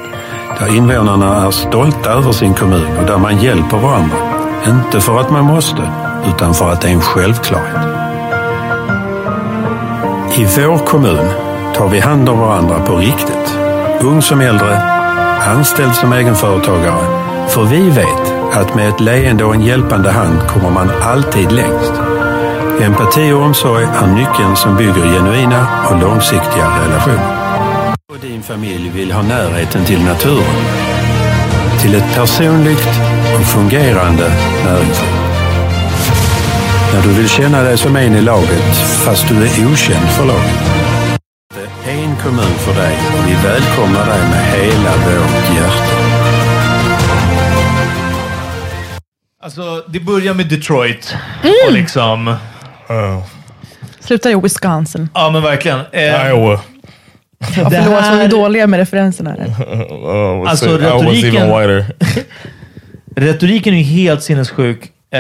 Där invånarna är stolta över sin kommun och där man hjälper varandra. Inte för att man måste, utan för att det är en självklarhet. I vår kommun tar vi hand om varandra på riktigt. Ung som äldre, anställd som egenföretagare. För vi vet att med ett leende och en hjälpande hand kommer man alltid längst. Empati och omsorg är nyckeln som bygger genuina och långsiktiga relationer. Och din familj vill ha närheten till naturen. Till ett personligt och fungerande näringsliv. När du vill känna dig som en i laget fast du är okänd för laget. Det är en kommun för dig och vi välkomnar dig med hela vårt hjärta. Alltså, det börjar med Detroit. Och liksom, Slutar i Wisconsin. ja men verkligen. Eh, Iowa. Ja, förlåt, så vi är dåliga med referenserna. här. Uh, Alltså, I was retoriken- whiter. Retoriken är ju helt sinnessjuk. Eh,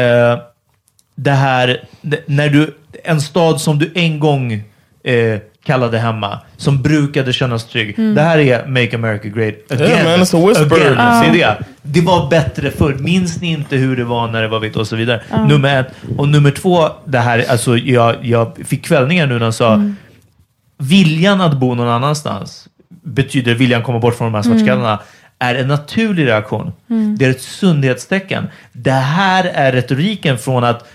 det här, när du, en stad som du en gång eh, kallade hemma, som brukade kännas trygg. Det här är Make America Great Again. Yeah, man, it's a whisper. Again. Se det. Det var bättre förr. Minns ni inte hur det var när det var vitt och så vidare? Nummer ett. Och nummer två, det här, alltså, jag, jag fick kvällningar nu när han sa viljan att bo någon annanstans betyder viljan komma bort från de här svartskallarna är en naturlig reaktion. Det är ett sundhetstecken. Det här är retoriken från att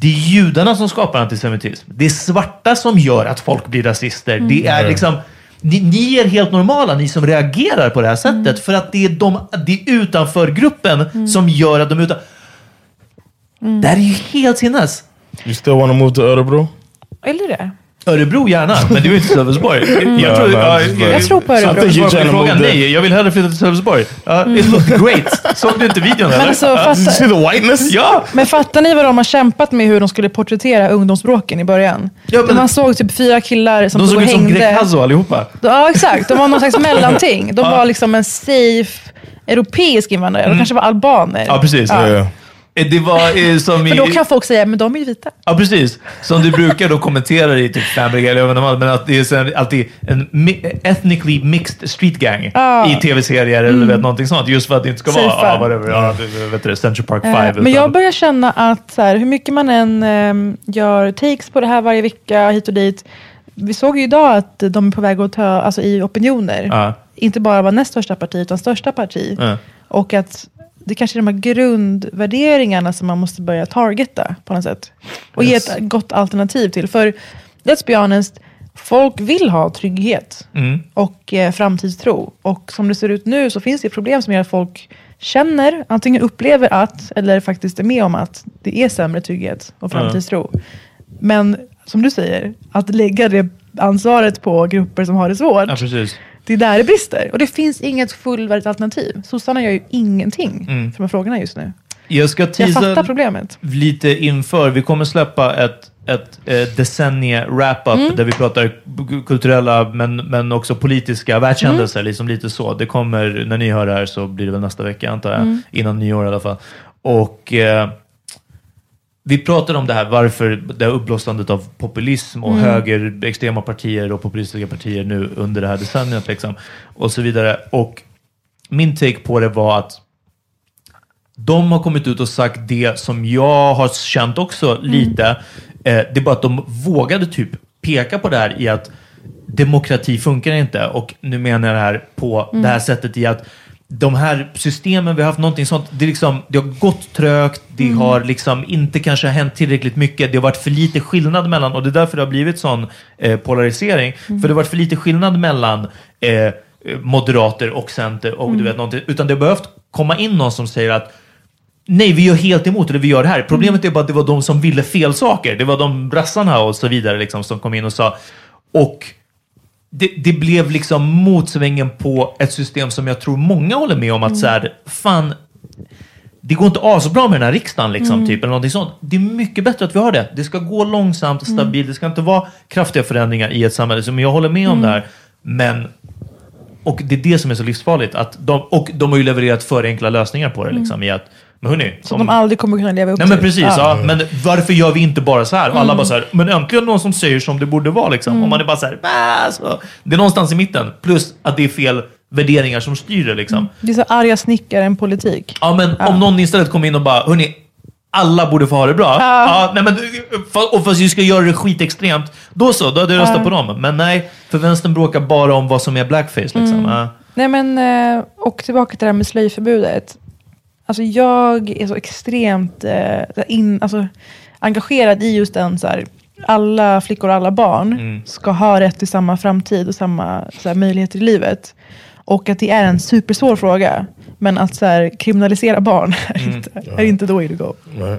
det är judarna som skapar antisemitism. Det är svarta som gör att folk blir rasister. Det är liksom ni, ni är helt normala, ni som reagerar på det här sättet. För att det är, de, det är utanför-gruppen som gör att de är utan... Det här är ju helt sinnes. You still want to move to Örebro? Eller det? Örebro gärna, men det är ju inte Sölvesborg. Jag, tror, ja, jag, tror på Så Örebro. frågan, nej, jag vill hellre flytta till Sölvesborg. Ja, it looked great. Såg du inte videon eller? Men, alltså, You see fast, the whiteness? Ja! men fattar ni vad de har kämpat med hur de skulle porträttera ungdomsbråken i början? Ja, men- Man såg typ fyra killar som De stod såg ut som hängde. Greg allihopa. Ja, exakt. De var någon slags mellanting. De var liksom en safe europeisk invandrare. De kanske var albaner. Mm. Ja, precis. Yeah. Eh, Det var eh, som i... För då kan folk säga, men de är ju vita. Ja, precis. Som du brukar då kommentera i typ Family eller inte vad, men att det är alltid en ethnically mixed street gang Ja. i tv-serier eller vet, någonting sånt. Just för att det inte ska vara, ja, whatever, ja, vet du, Central Park 5. Eh, Men jag börjar känna att så här, hur mycket man än ehm, gör takes på det här varje vecka, hit och dit. Vi såg ju idag att de är på väg att ta, alltså i opinioner, Ja. inte bara vara näst största parti, utan största parti. Ja. Och att det kanske är de här grundvärderingarna som man måste börja targeta på något sätt. Och ge ett gott alternativ till. För, let's be honest, folk vill ha trygghet Mm. och eh, framtidstro. Och som det ser ut nu så finns det problem som gör att folk känner, antingen upplever att, eller faktiskt är med om att det är sämre trygghet och framtidstro. Men som du säger, att lägga det ansvaret på grupper som har det svårt, Ja, precis. Det är där det brister. Och det finns inget fullvärdigt alternativ. Sossarna gör ju ingenting Mm. för de här frågorna just nu. Jag ska teasa lite inför. Vi kommer släppa ett, ett eh, decennie wrap-up Mm. där vi pratar kulturella men, men också politiska världshändelser. Liksom lite så. Det kommer, när ni hör det här så blir det väl nästa vecka antar jag. Mm. Innan nyår i alla fall. Och eh, vi pratade om det här, varför det här uppblåsandet av populism och Mm. höger, extrema partier och populistiska partier nu under det här decenniet. Liksom, och så vidare. Och min take på det var att de har kommit ut och sagt det som jag har känt också lite. Eh, det är bara att de vågade typ peka på det här i att demokrati funkar inte. Och nu menar jag det här på Mm. det här sättet i att de här systemen vi har haft, någonting sånt, det, liksom, det har gått trögt, det Mm. har liksom inte kanske hänt tillräckligt mycket, det har varit för lite skillnad mellan, och det är därför det har blivit sån eh, polarisering, Mm. för det har varit för lite skillnad mellan eh, moderater och center och du Mm. vet någonting, utan det har behövt komma in någon som säger att Nej, vi gör helt emot det, vi gör det här. Problemet är bara att det var de som ville fel saker. Det var de brassarna och så vidare liksom, som kom in och sa. Och det, det blev liksom motsvängen på ett system som jag tror många håller med om att så här, fan, det går inte asbra med den här riksdagen, liksom, Mm. typ, eller någonting sånt. Det är mycket bättre att vi har det. Det ska gå långsamt och stabilt. Det ska inte vara kraftiga förändringar i ett samhälle. Men jag håller med om Mm. det här. Men, och det är det som är så livsfarligt. Att de, och de har ju levererat för enkla lösningar på det. Liksom, i att, men hörni, Som de aldrig kommer kunna leva upp Nej men till. precis, ja. men varför gör vi inte bara så här? Och alla Mm. bara så här, men äntligen någon som säger som det borde vara liksom. Mm. Och man är bara så här, så. Det är någonstans i mitten. Plus att det är fel värderingar som styr det liksom. Det är så arga snickaren-politik. Ja men om någon istället kommer in och bara, hörni, alla borde få ha det bra. Ja. nej, men, fa- och fast vi ska göra det skitextremt, då så, då hade jag röstat Ja. på dem. Men nej, för vänstern bråkar bara om vad som är blackface liksom. Mm. Ja. Nej men, eh, och tillbaka till det här med slöjförbudet. Alltså jag är så extremt eh, in, alltså, engagerad i just den så här, alla flickor och alla barn Mm. ska ha rätt till samma framtid och samma så här, möjligheter i livet. Och att det är en supersvår fråga. Men att så här, kriminalisera barn är, Mm. inte, är inte the way to go. Nej.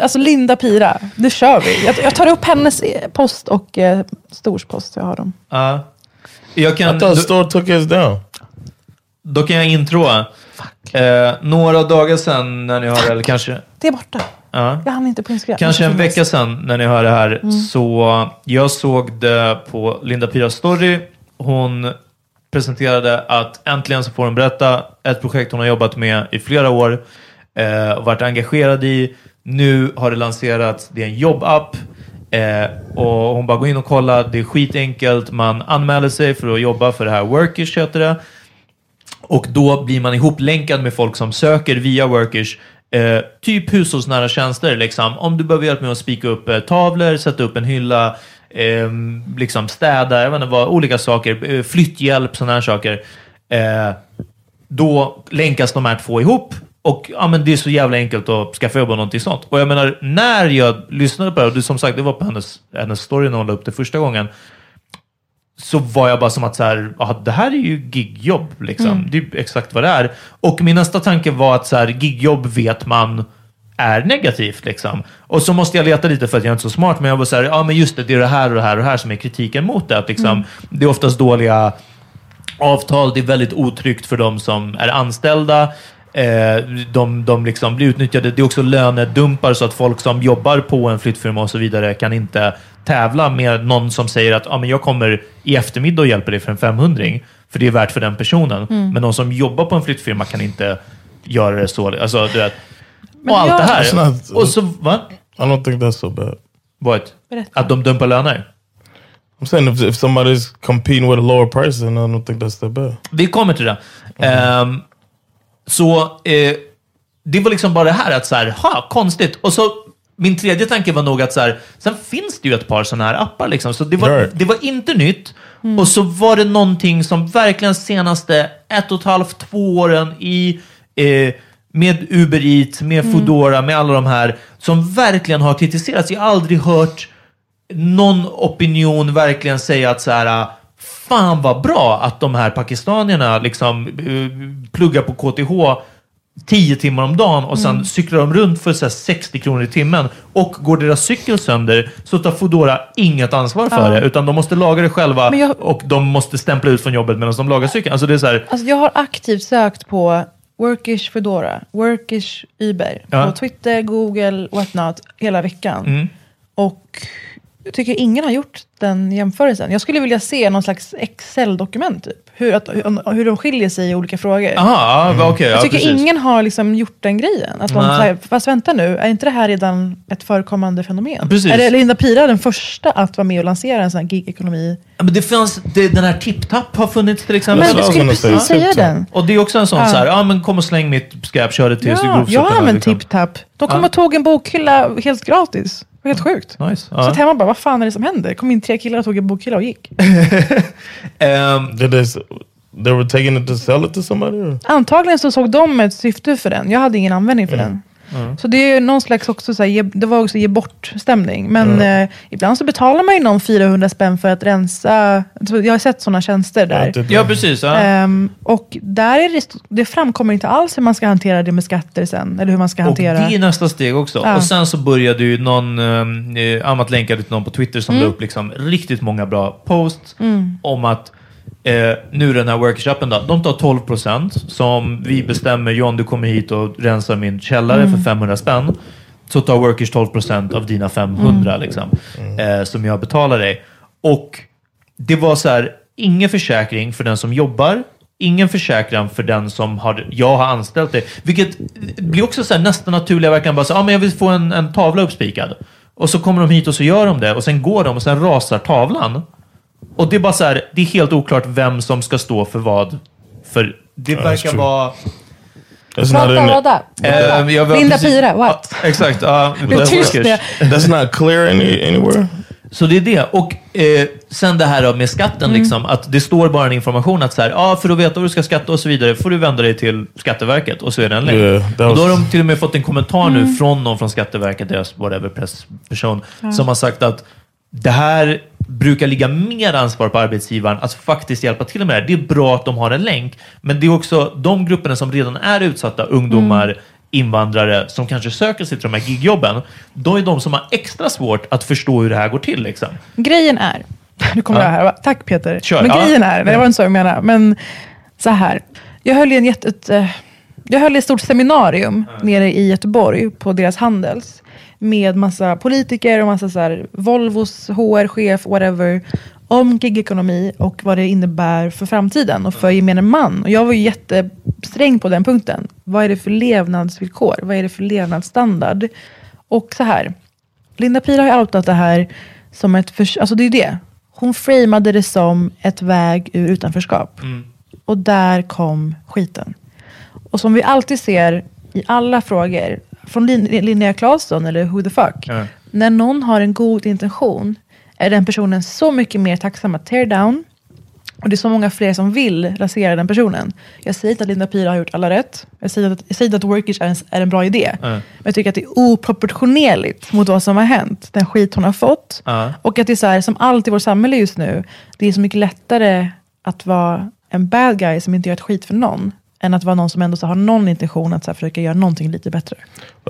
Alltså Linda Pira, det kör vi. Jag, jag tar upp hennes post och eh, Stors post, jag har dem. Ja. Jag kan, I thought Store took his down. Då kan jag introa. Eh, några dagar sedan när ni hör, eller kanske... Det är borta. Ja. Jag hann inte på Instagram. Kanske en vecka sedan när ni hör det här, Mm. så jag såg det på Linda Piras story. Hon presenterade att äntligen så får hon berätta ett projekt hon har jobbat med i flera år eh, och varit engagerad i. Nu har det lanserats, det är en jobbapp eh, och hon bara går in och kollar, det är skitenkelt, man anmäler sig för att jobba för det här Workers heter det. Och då blir man ihoplänkad med folk som söker via Workers eh, typ hushållsnära tjänster. Liksom. Om du behöver hjälp med att spika upp eh, tavlor, sätta upp en hylla, eh, liksom städa, jag vet inte vad, olika saker, eh, flytthjälp, sådana här saker. Eh, då länkas de här två ihop och ja, men det är så jävla enkelt att skaffa jobb och någonting sånt. Och jag menar, när jag lyssnade på det, och det, som sagt, det var på hennes, hennes story när hon la upp det första gången, så var jag bara som att så här, ah, det här är ju gigjobb. Liksom. Mm. Det är exakt vad det är. Och min nästa tanke var att så här, gigjobb vet man är negativt. Liksom. Och så måste jag leta lite för att jag är inte är så smart, men jag var så här, ja men just det, det är det här och det här och det här som är kritiken mot det. Att liksom, Mm. Det är oftast dåliga avtal, det är väldigt otryggt för de som är anställda. Eh, de, de liksom blir utnyttjade. Det är också lönedumpar så att folk som jobbar på en flyttfirma och så vidare kan inte tävla med någon som säger att ah, men jag kommer i eftermiddag och hjälper dig för en 500 för det är värt för den personen. Mm. Men någon som jobbar på en flyttfirma kan inte göra det så. Alltså, du vet, Men och allt jag- det här. It's not- och så, va? I don't think that's so bad. What? Berätta. Att de dumpar löner? I'm saying if, if somebody's competing with a lower price, then I don't think that's that bad. Vi kommer till det. Ehm, så eh, det var liksom bara det här att så här, ha, konstigt. Och så min tredje tanke var nog att så här, sen finns det ju ett par sådana här appar. Liksom. Så det var, Right. det var inte nytt. Och så var det någonting som verkligen senaste ett och ett halvt, två åren i eh, med Uber Eats, med Foodora, med alla de här som verkligen har kritiserats. Jag har aldrig hört någon opinion verkligen säga att så här, fan vad bra att de här pakistanierna liksom eh, pluggar på KTH 10 timmar om dagen och sen Mm. cyklar de runt för så här 60 kronor i timmen. Och går deras cykel sönder så tar Foodora inget ansvar för Ja. det, utan de måste laga det själva jag- och de måste stämpla ut från jobbet medan de lagar cykeln. Alltså det är så här, Alltså jag har aktivt sökt på Workish Foodora, Workish Uber, Ja. på Twitter, Google, whatnot, hela veckan. Mm. Och tycker ingen har gjort den jämförelsen. Jag skulle vilja se någon slags Excel-dokument, typ. Hur, att, hur, hur de skiljer sig i olika frågor. Aha, ja, okej, ja, jag tycker precis. ingen har liksom gjort den grejen. Att de säger, fast vänta nu, är inte det här redan ett förekommande fenomen? Precis. Är det Linda Pira den första att vara med och lansera en sån här gig-ekonomi? Ja, Men det fanns, det, den här TipTap har funnits till exempel. Men jag skulle precis säga den. Och det är också en sån Ja. så här, ja men kom och släng mitt skräp, kör det till Ja, grovsoporna, jag har använt liksom. TipTap. De kom Ja. och tog en bokhylla helt gratis. Det var helt sjukt. Nice. Så att hemma bara, vad fan är det som händer? Kom in tre killar och tog en bokhylla och gick. Ehm, Did they, they were taking it to sell it to somebody? Antagligen så såg de ett syfte för den. Jag hade ingen användning för den. Så det är någon slags också så här, ge, det var också ge bort-stämning. Men eh, ibland så betalar man ju någon 400 spänn för att rensa. Jag har sett sådana tjänster där. Ja, precis. Ja. Ehm, och där är det, det framkommer inte alls hur man ska hantera det med skatter sen. Eller hur man ska Och hantera... det är nästa steg också. Ja. Och sen så började ju någon, eh, Amat länkade till någon på Twitter som Mm. la upp liksom riktigt många bra posts Mm. om att eh, nu den här workshopen då, de tar 12 procent som vi bestämmer, John du kommer hit och rensar min källare Mm. för 500 spänn. Så tar Workers 12 procent av dina 500 Mm. liksom, eh, som jag betalar dig. Och det var så här, ingen försäkring för den som jobbar, ingen försäkran för den som har, jag har anställt dig. Vilket blir också så här nästan naturliga verkan. Bara så, ah, men jag vill få en, en tavla uppspikad. Och så kommer de hit och så gör de det och sen går de och sen rasar tavlan. Och det är bara så här, det är helt oklart vem som ska stå för vad. För det that's verkar true. vara... That's not in jag var Linda precis- Pira, what? Ja, exakt. Det det. That's not clear any, anywhere. Så det är det. Och eh, sen det här med skatten, Mm. liksom, att det står bara en information att så här, ah, för att veta vad du ska skatta och så vidare får du vända dig till Skatteverket och så är den länk. Yeah, that och då har was- de till och med fått en kommentar Mm. nu från någon från Skatteverket, deras whatever pressperson, Ja. som har sagt att det här brukar ligga mer ansvar på arbetsgivaren att faktiskt hjälpa till med det. Det är bra att de har en länk, men det är också de grupperna som redan är utsatta, ungdomar, Mm. invandrare som kanske söker sig till de här gigjobben, de är de som har extra svårt att förstå hur det här går till. Liksom. Grejen är, nu kommer Ja. jag här, tack Peter. Kör. Men Ja. grejen är, det var inte så jag menade, men så här. Jag höll, i en jätte, ett, eh, jag höll ett stort seminarium nere i Göteborg på deras Handels med massa politiker och massa så här, Volvos HR-chef, whatever, om gigekonomi och vad det innebär för framtiden och för gemene man. Och jag var ju jättesträng på den punkten. Vad är det för levnadsvillkor? Vad är det för levnadsstandard? Och så här, Linda Pira har ju outat det här som ett... Förs- alltså det är ju det. Hon framade det som ett väg ur utanförskap. Och där kom skiten. Och som vi alltid ser i alla frågor, från Lin- Linnea Claesson eller Who the fuck. Ja. När någon har en god intention är den personen så mycket mer tacksam att tear down. Och det är så många fler som vill rasera den personen. Jag säger inte att Linda Pira har gjort alla rätt. Jag säger att, jag säger inte att Workish är en, är en bra idé. Ja. Men jag tycker att det är oproportionerligt mot vad som har hänt. Den skit hon har fått. Ja. Och att det är så här, som allt i vårt samhälle just nu, det är så mycket lättare att vara en bad guy som inte gör ett skit för någon, än att vara någon som ändå så har någon intention att så här, försöka göra någonting lite bättre.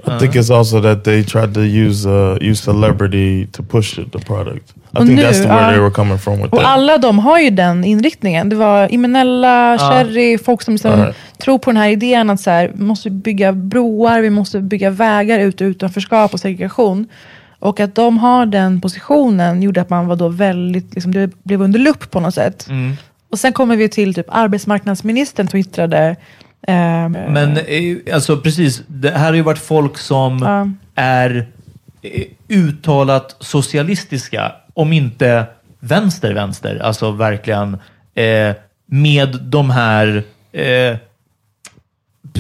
I think it's also that they tried to use uh, use celebrity to push the product. I Och think nu, that's where ja. they were coming from with Och that. alla de har ju den inriktningen. Det var Imenella, Cherry, folk som liksom Right. tror på den här idén att så här, vi måste bygga broar, vi måste bygga vägar ut ur utanförskap och segregation. Och att de har den positionen gjorde att man var då väldigt, liksom, det blev under lupp på något sätt. Mm. Och sen kommer vi till typ arbetsmarknadsministern twittrade. ehm, Men eh, alltså precis, det här har ju varit folk som Ja. är eh, uttalat socialistiska, om inte vänster-vänster. Alltså verkligen eh, med de här eh,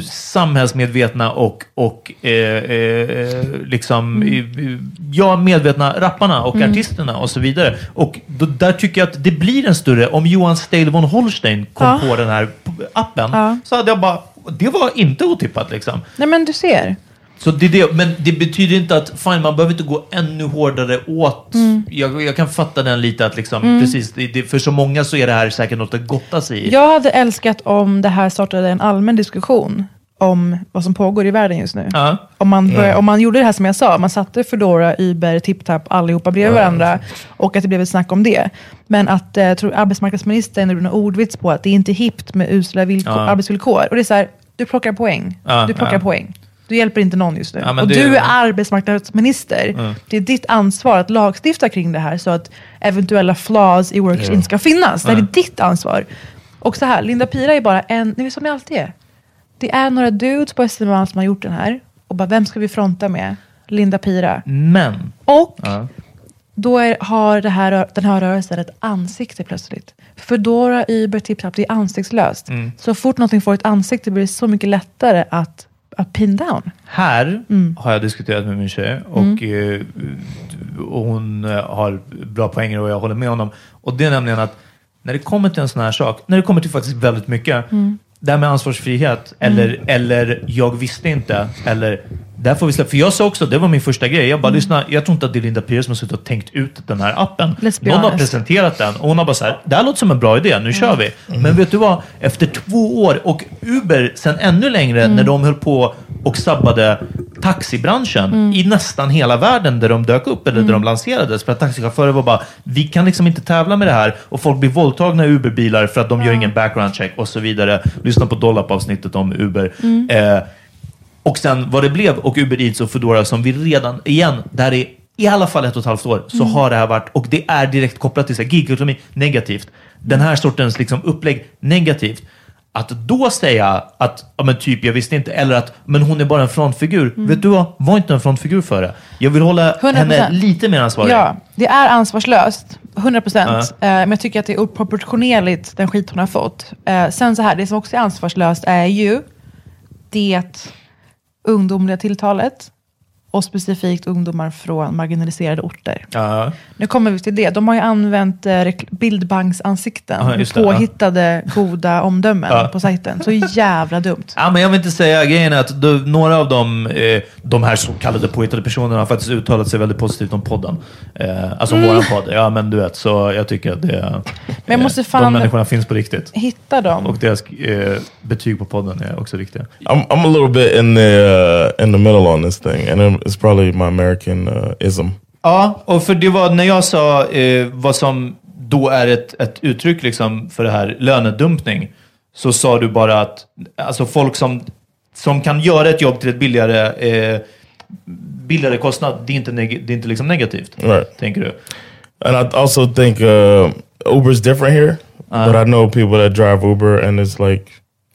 samhällsmedvetna och, och eh, eh, liksom, Mm. ja, medvetna rapparna och Mm. artisterna och så vidare. Och då, där tycker jag att det blir en större, om Johan Stale von Holstein kom Ja. på den här appen, Ja. så hade jag bara, det var inte otippat liksom. Nej men du ser. Så det är det, men det betyder inte att, fine, man behöver inte gå ännu hårdare åt. Mm. Jag, jag kan fatta den lite att liksom, Mm. precis, det, det, för så många så är det här säkert något att gotta sig i. Jag hade älskat om det här startade en allmän diskussion om vad som pågår i världen just nu. Ja. Om, man börjar, Mm. om man gjorde det här som jag sa, man satte Foodora, Uber, TipTap allihopa bredvid varandra och att det blev ett snack om det. Men att eh, jag tror arbetsmarknadsministern gjorde en ordvits på att det är inte hippt med usla villkor, Ja. arbetsvillkor. Och det är så här, du plockar poäng. Du plockar poäng. Du hjälper inte någon just nu. Ja, och du är arbetsmarknadsminister. Mm. Det är ditt ansvar att lagstifta kring det här så att eventuella flaws i works Ja. inte ska finnas. Det Ja. är ditt ansvar. Och så här, Linda Pira är bara en, ni vet som ni alltid är. Det är några dudes på SML som har gjort den här. Och bara, vem ska vi fronta med? Linda Pira. Men. Och Ja. då är, har här, den här rörelsen ett ansikte plötsligt. Foodora, Uber, TipTap, det är ansiktslöst. Mm. Så fort någonting får ett ansikte blir det så mycket lättare att, att pin down. Här Mm. har jag diskuterat med min tjej och, eh, och hon eh, har bra poänger och jag håller med honom. Och det är nämligen att när det kommer till en sån här sak, när det kommer till faktiskt väldigt mycket, Mm. det här med ansvarsfrihet eller, eller jag visste inte eller där får vi släppa. För jag sa också, det var min första grej, jag bara Mm. lyssna, jag tror inte att det är Linda Pires som har suttit och tänkt ut den här appen. Någon har presenterat den och hon har bara så här, det här låter som en bra idé, nu kör vi. Men vet du vad? Efter två år och Uber sen ännu längre Mm. när de höll på och sabbade taxibranschen Mm. i nästan hela världen där de dök upp eller där Mm. de lanserades. För att taxichaufförer var bara, vi kan liksom inte tävla med det här och folk blir våldtagna i Uber-bilar för att de gör ingen background check och så vidare. Lyssna på Dollap-avsnittet om Uber. Mm. Eh, och sen vad det blev och Uber Eats och Foodora som vi redan, igen, där är i alla fall ett och ett halvt år så Mm. har det här varit, och det är direkt kopplat till gigekonomi, negativt. Den här sortens liksom, upplägg, negativt. Att då säga att, ja men typ, jag visste inte, eller att, men hon är bara en frontfigur. Mm. Vet du vad? Var inte en frontfigur för det. Jag vill hålla 100%. henne lite mer ansvarig. Ja, det är ansvarslöst. 100 procent. Ja. Eh, men jag tycker att det är oproportionerligt den skit hon har fått. Eh, sen så här, det som också är ansvarslöst är ju det ungdomliga tilltalet och specifikt ungdomar från marginaliserade orter. Ja. Nu kommer vi till det. De har ju använt eh, bildbanksansikten det, ja. påhittade goda omdömen Ja. på sajten. Så jävla dumt. Ja, men jag vill inte säga grejen att då, några av dem, eh, de här så kallade påhittade personerna har faktiskt uttalat sig väldigt positivt om podden. Eh, alltså Mm. våran podd. Ja, men du vet, så jag tycker att det, jag måste eh, fan- de människorna finns på riktigt. Hitta dem. Och deras eh, betyg på podden är också viktiga. I'm I'm a little bit in the uh, in the middle on this thing, and it's probably my American uh, ism. Ja, och för det var när jag sa eh, vad som då är ett, ett uttryck liksom för det här lönedumpning, så sa du bara att alltså folk som, som kan göra ett jobb till ett billigare, eh, billigare kostnad, det är inte, neg- det är inte liksom negativt. Right. Tänker du? And I also think uh, Uber's different here, Uh. but I know people that drive Uber, and it's like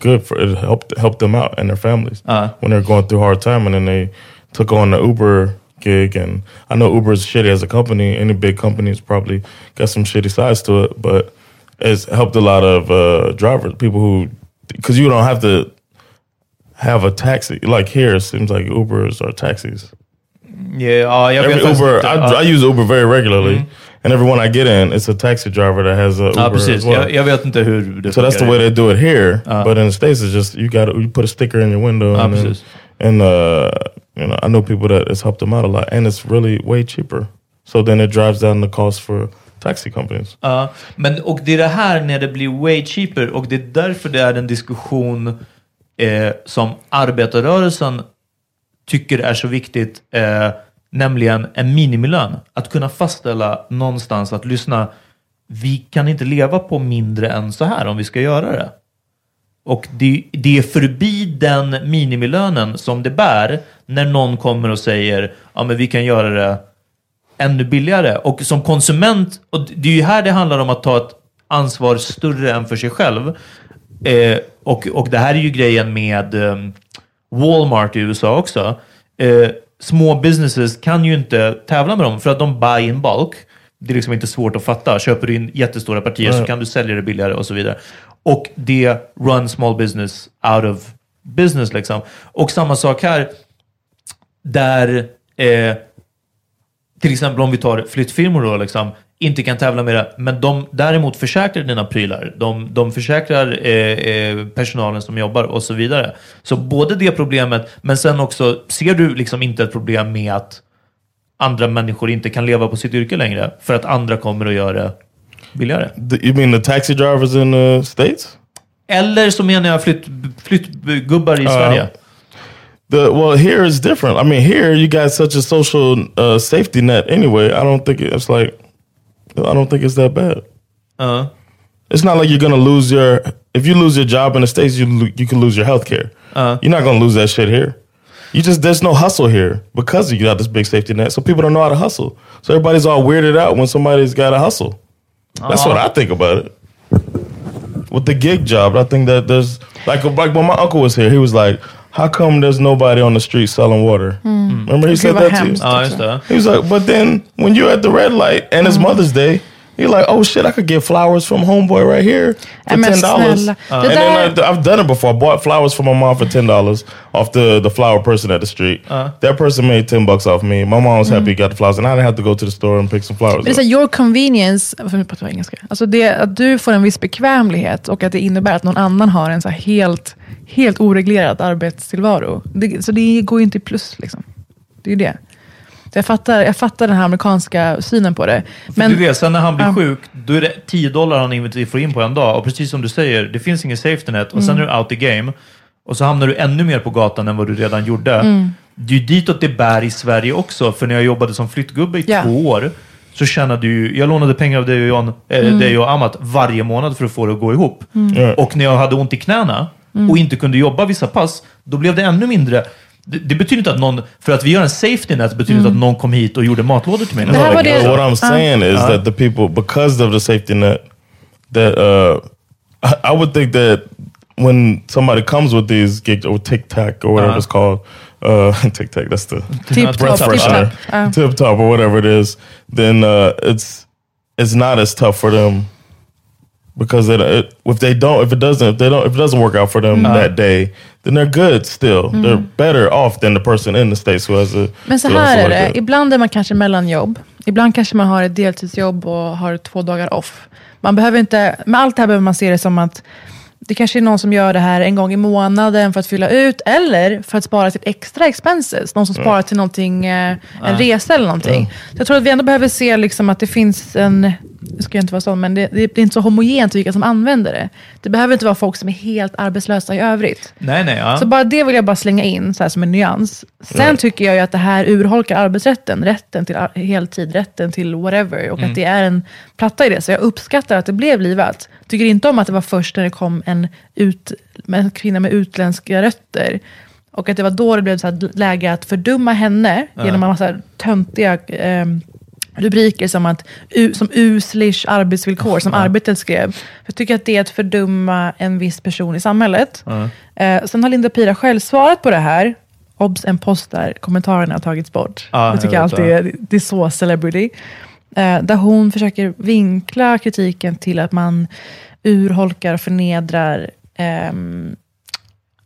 good for it helped help them out and their families Uh. when they're going through hard time, and then they took on the Uber gig. And I know Uber's shitty as a company. Any big companies probably got some shitty sides to it, but it's helped a lot of uh, drivers, people who because you don't have to have a taxi like here. It seems like Ubers are taxis. Yeah, ja, jag Every Uber. I, I use Uber very regularly, Mm. and every one I get in, it's a taxi driver that has a Uber Ja, precis. as well. Jag, jag vet inte hur det so that's the way they do it here. Ja. But in the states, it's just you got you put a sticker in your window, Ja, and, then, and uh, you know I know people that it's helped them out a lot, and it's really way cheaper. So then it drives down the cost for taxi companies. Ja, men och det är det här när det blir way cheaper och det är därför det är en diskussion eh, som arbetarrörelsen tycker är så viktigt, eh, nämligen en minimilön. Att kunna fastställa någonstans att lyssna, vi kan inte leva på mindre än så här om vi ska göra det. Och det, det är förbi den minimilönen som det bär när någon kommer och säger ja men vi kan göra det ännu billigare. Och som konsument, och det är ju här det handlar om att ta ett ansvar större än för sig själv. Eh, och, och det här är ju grejen med eh, Walmart i USA också. Eh, små businesses kan ju inte tävla med dem för att de buy in bulk. Det är liksom inte svårt att fatta. Köper du in jättestora partier så kan du sälja det billigare och så vidare. Och det run small business out of business liksom. Och samma sak här, där eh, till exempel om vi tar flyttfirmor då, liksom, inte kan tävla med det, men de däremot försäkrar dina prylar. De, de försäkrar eh, eh, personalen som jobbar och så vidare. Så både det problemet, men sen också, ser du liksom inte ett problem med att andra människor inte kan leva på sitt yrke längre för att andra kommer att göra det billigare? You mean the taxi drivers in the States? Eller så menar jag flytt, flyttgubbar i Uh, Sverige. The well, here is different. I mean, here you got such a social uh, safety net anyway. I don't think it's like, I don't think it's that bad. Uh. It's not like you're gonna lose your. If you lose your job in the states, you you can lose your health care. Uh. You're not gonna lose that shit here. You just there's no hustle here because you got this big safety net. So people don't know how to hustle. So everybody's all weirded out when somebody's got to hustle. That's what I think about it. With the gig job, I think that there's like like when my uncle was here, he was like, "How come there's nobody on the street selling water?" Mm. Remember he said that to you. hemskt Ja, just det. He was like, but then when you're at the red light and it's Mother's Day, you're like, oh shit, I could get flowers from homeboy right here for ten dollars. Det And then I, I've done it before. I bought flowers for my mom for ten dollars off the the flower person at the street. That person made ten bucks off me. My mom was happy he got the flowers, and I didn't have to go to the store and pick some flowers. Men det är your convenience, för att prata engelska, alltså det, att du får en viss bekvämlighet och att det innebär att någon annan har en så helt, helt oreglerad arbetstillvaro. Det, så det går ju inte plus. Liksom. Det är ju det. Jag, fattar, jag fattar den här amerikanska synen på det. Men, du vet, sen när han blir Ja. sjuk, då är det 10 dollar han inte får in på en dag. Och precis som du säger, det finns ingen safety net. Och sen Mm. är du out the game. Och så hamnar du ännu mer på gatan än vad du redan gjorde. Mm. Det är ju ditåt det bär i Sverige också. För när jag jobbade som flyttgubbe i Ja. två år, så tjänade ju, jag lånade pengar av dig och, Jan, eh, Mm. dig och Amat varje månad för att få det att gå ihop. Mm. Och när jag hade ont i knäna Mm. och inte kunde jobba vissa pass, då blev det ännu mindre. Det, det betyder inte att någon, för att vi gör en safety net, betyder inte Mm. att någon kom hit och gjorde matlådor till mig. Här var det- What I'm saying is Uh. that the people, because of the safety net, that uh, I, I would think that when somebody comes with these gigs or tic tac or whatever Uh-huh. it's called, uh, tic tac, that's the Tip breath top, freshener, tip top. Uh. tip top or whatever it is, then uh, it's it's not as tough for them because it, it, if they don't, if it doesn't, if they don't, if it doesn't work out for them Mm. that day, then they're good still. Mm. They're better off than the person in the states who has a. Men så här är det, ibland är man kanske mellan jobb. Ibland kanske man har ett deltidsjobb och har två dagar off. Man behöver inte, med allt det här behöver man se det som att det kanske är någon som gör det här en gång i månaden för att fylla ut, eller för att spara till extra expenses. Någon som Mm. sparar till någonting, eh, en Ja. resa eller någonting. Så jag tror att vi ändå behöver se liksom att det finns en, det ska jag inte vara sån, men det, det är inte så homogent vilka som använder det. Det behöver inte vara folk som är helt arbetslösa i övrigt. Nej, nej. Ja. Så bara det vill jag bara slänga in så här som en nyans. Sen tycker jag ju att det här urholkar arbetsrätten, rätten till heltid, rätten till whatever, och Mm. att det är en platta i det. Så jag uppskattar att det blev livat. Tycker inte om att det var först när det kom en, ut, en kvinna med utländska rötter. Och att det var då det blev så här läge att fördumma henne Ja. genom en massa töntiga ehm, rubriker som att som uslish arbetsvillkor, som Ja. Arbetet skrev. Jag tycker att det är att fördumma en viss person i samhället. Ja. Eh, sen har Linda Pira själv svarat på det här. Obs, en post där kommentarerna har tagits bort. Ja, jag tycker jag alltid är, det är så celebrity. Eh, där hon försöker vinkla kritiken till att man urholkar och förnedrar ehm,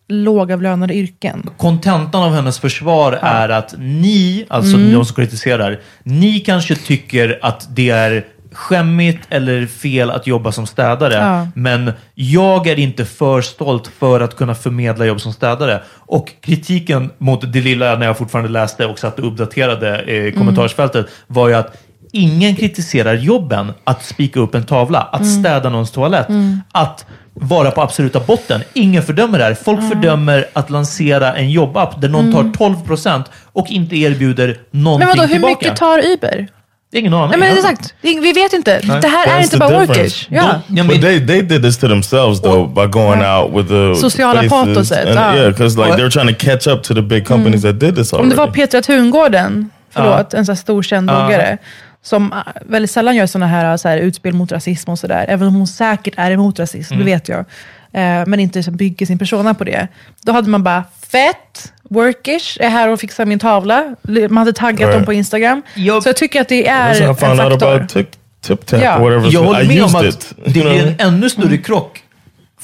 lågavlönade yrken. kontentan av hennes försvar är att ni, alltså Mm. de som kritiserar, ni kanske tycker att det är skämmigt eller fel att jobba som städare. Ja. Men jag är inte för stolt för att kunna förmedla jobb som städare. Och kritiken mot det lilla när jag fortfarande läste och satt och uppdaterade eh, kommentarsfältet var ju att ingen kritiserar jobben att spika upp en tavla, att Mm. städa någons toalett, Mm. att vara på absoluta botten. Ingen fördömer det här. Folk fördömer att lansera en jobbapp där någon Mm. tar 12 procent och inte erbjuder någonting Men vadå, hur tillbaka. mycket tar Uber? Ingen aning. Nej men exakt, vi vet inte. Det här är inte bara difference. workers. Ja. but they they did this to themselves though by going out with the Sociala patoset, and, ja. yeah, because like they're trying to catch up to the big companies that did this Om already. det var Petra Tungården, förlåt, en sån här stor känd bloggare, som äh, väldigt sällan gör såna här, så här utspel mot rasism och sådär, även om hon säkert är emot rasism, Mm. det vet jag, eh, men inte liksom bygger sin persona på det. Då hade man bara, fett, workish, är här och fixar min tavla. Man hade taggat Right. dem på Instagram. Så jag tycker att det är en faktor. about Tip Tip Tap Ja. whatever. Jag håller med om att it. det blir en ännu större krock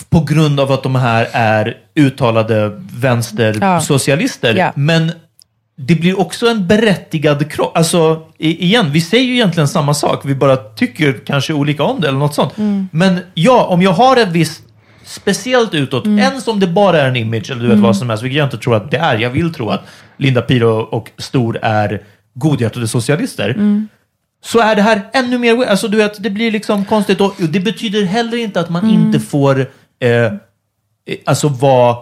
på grund av att de här är uttalade vänstersocialister. Ja. Men det blir också en berättigad krock. Alltså, igen, vi säger ju egentligen samma sak. Vi bara tycker kanske olika om det eller något sånt. Mm. Men ja, om jag har ett visst speciellt utåt, Mm. ens om det bara är en image eller du vet Mm. vad som helst, vilket jag inte tror att det är. Jag vill tro att Linda Piro och Stor är godhjärtade socialister Mm. så är det här ännu mer... Alltså du vet, det blir liksom konstigt. Och det betyder heller inte att man Mm. inte får eh, eh, alltså vara...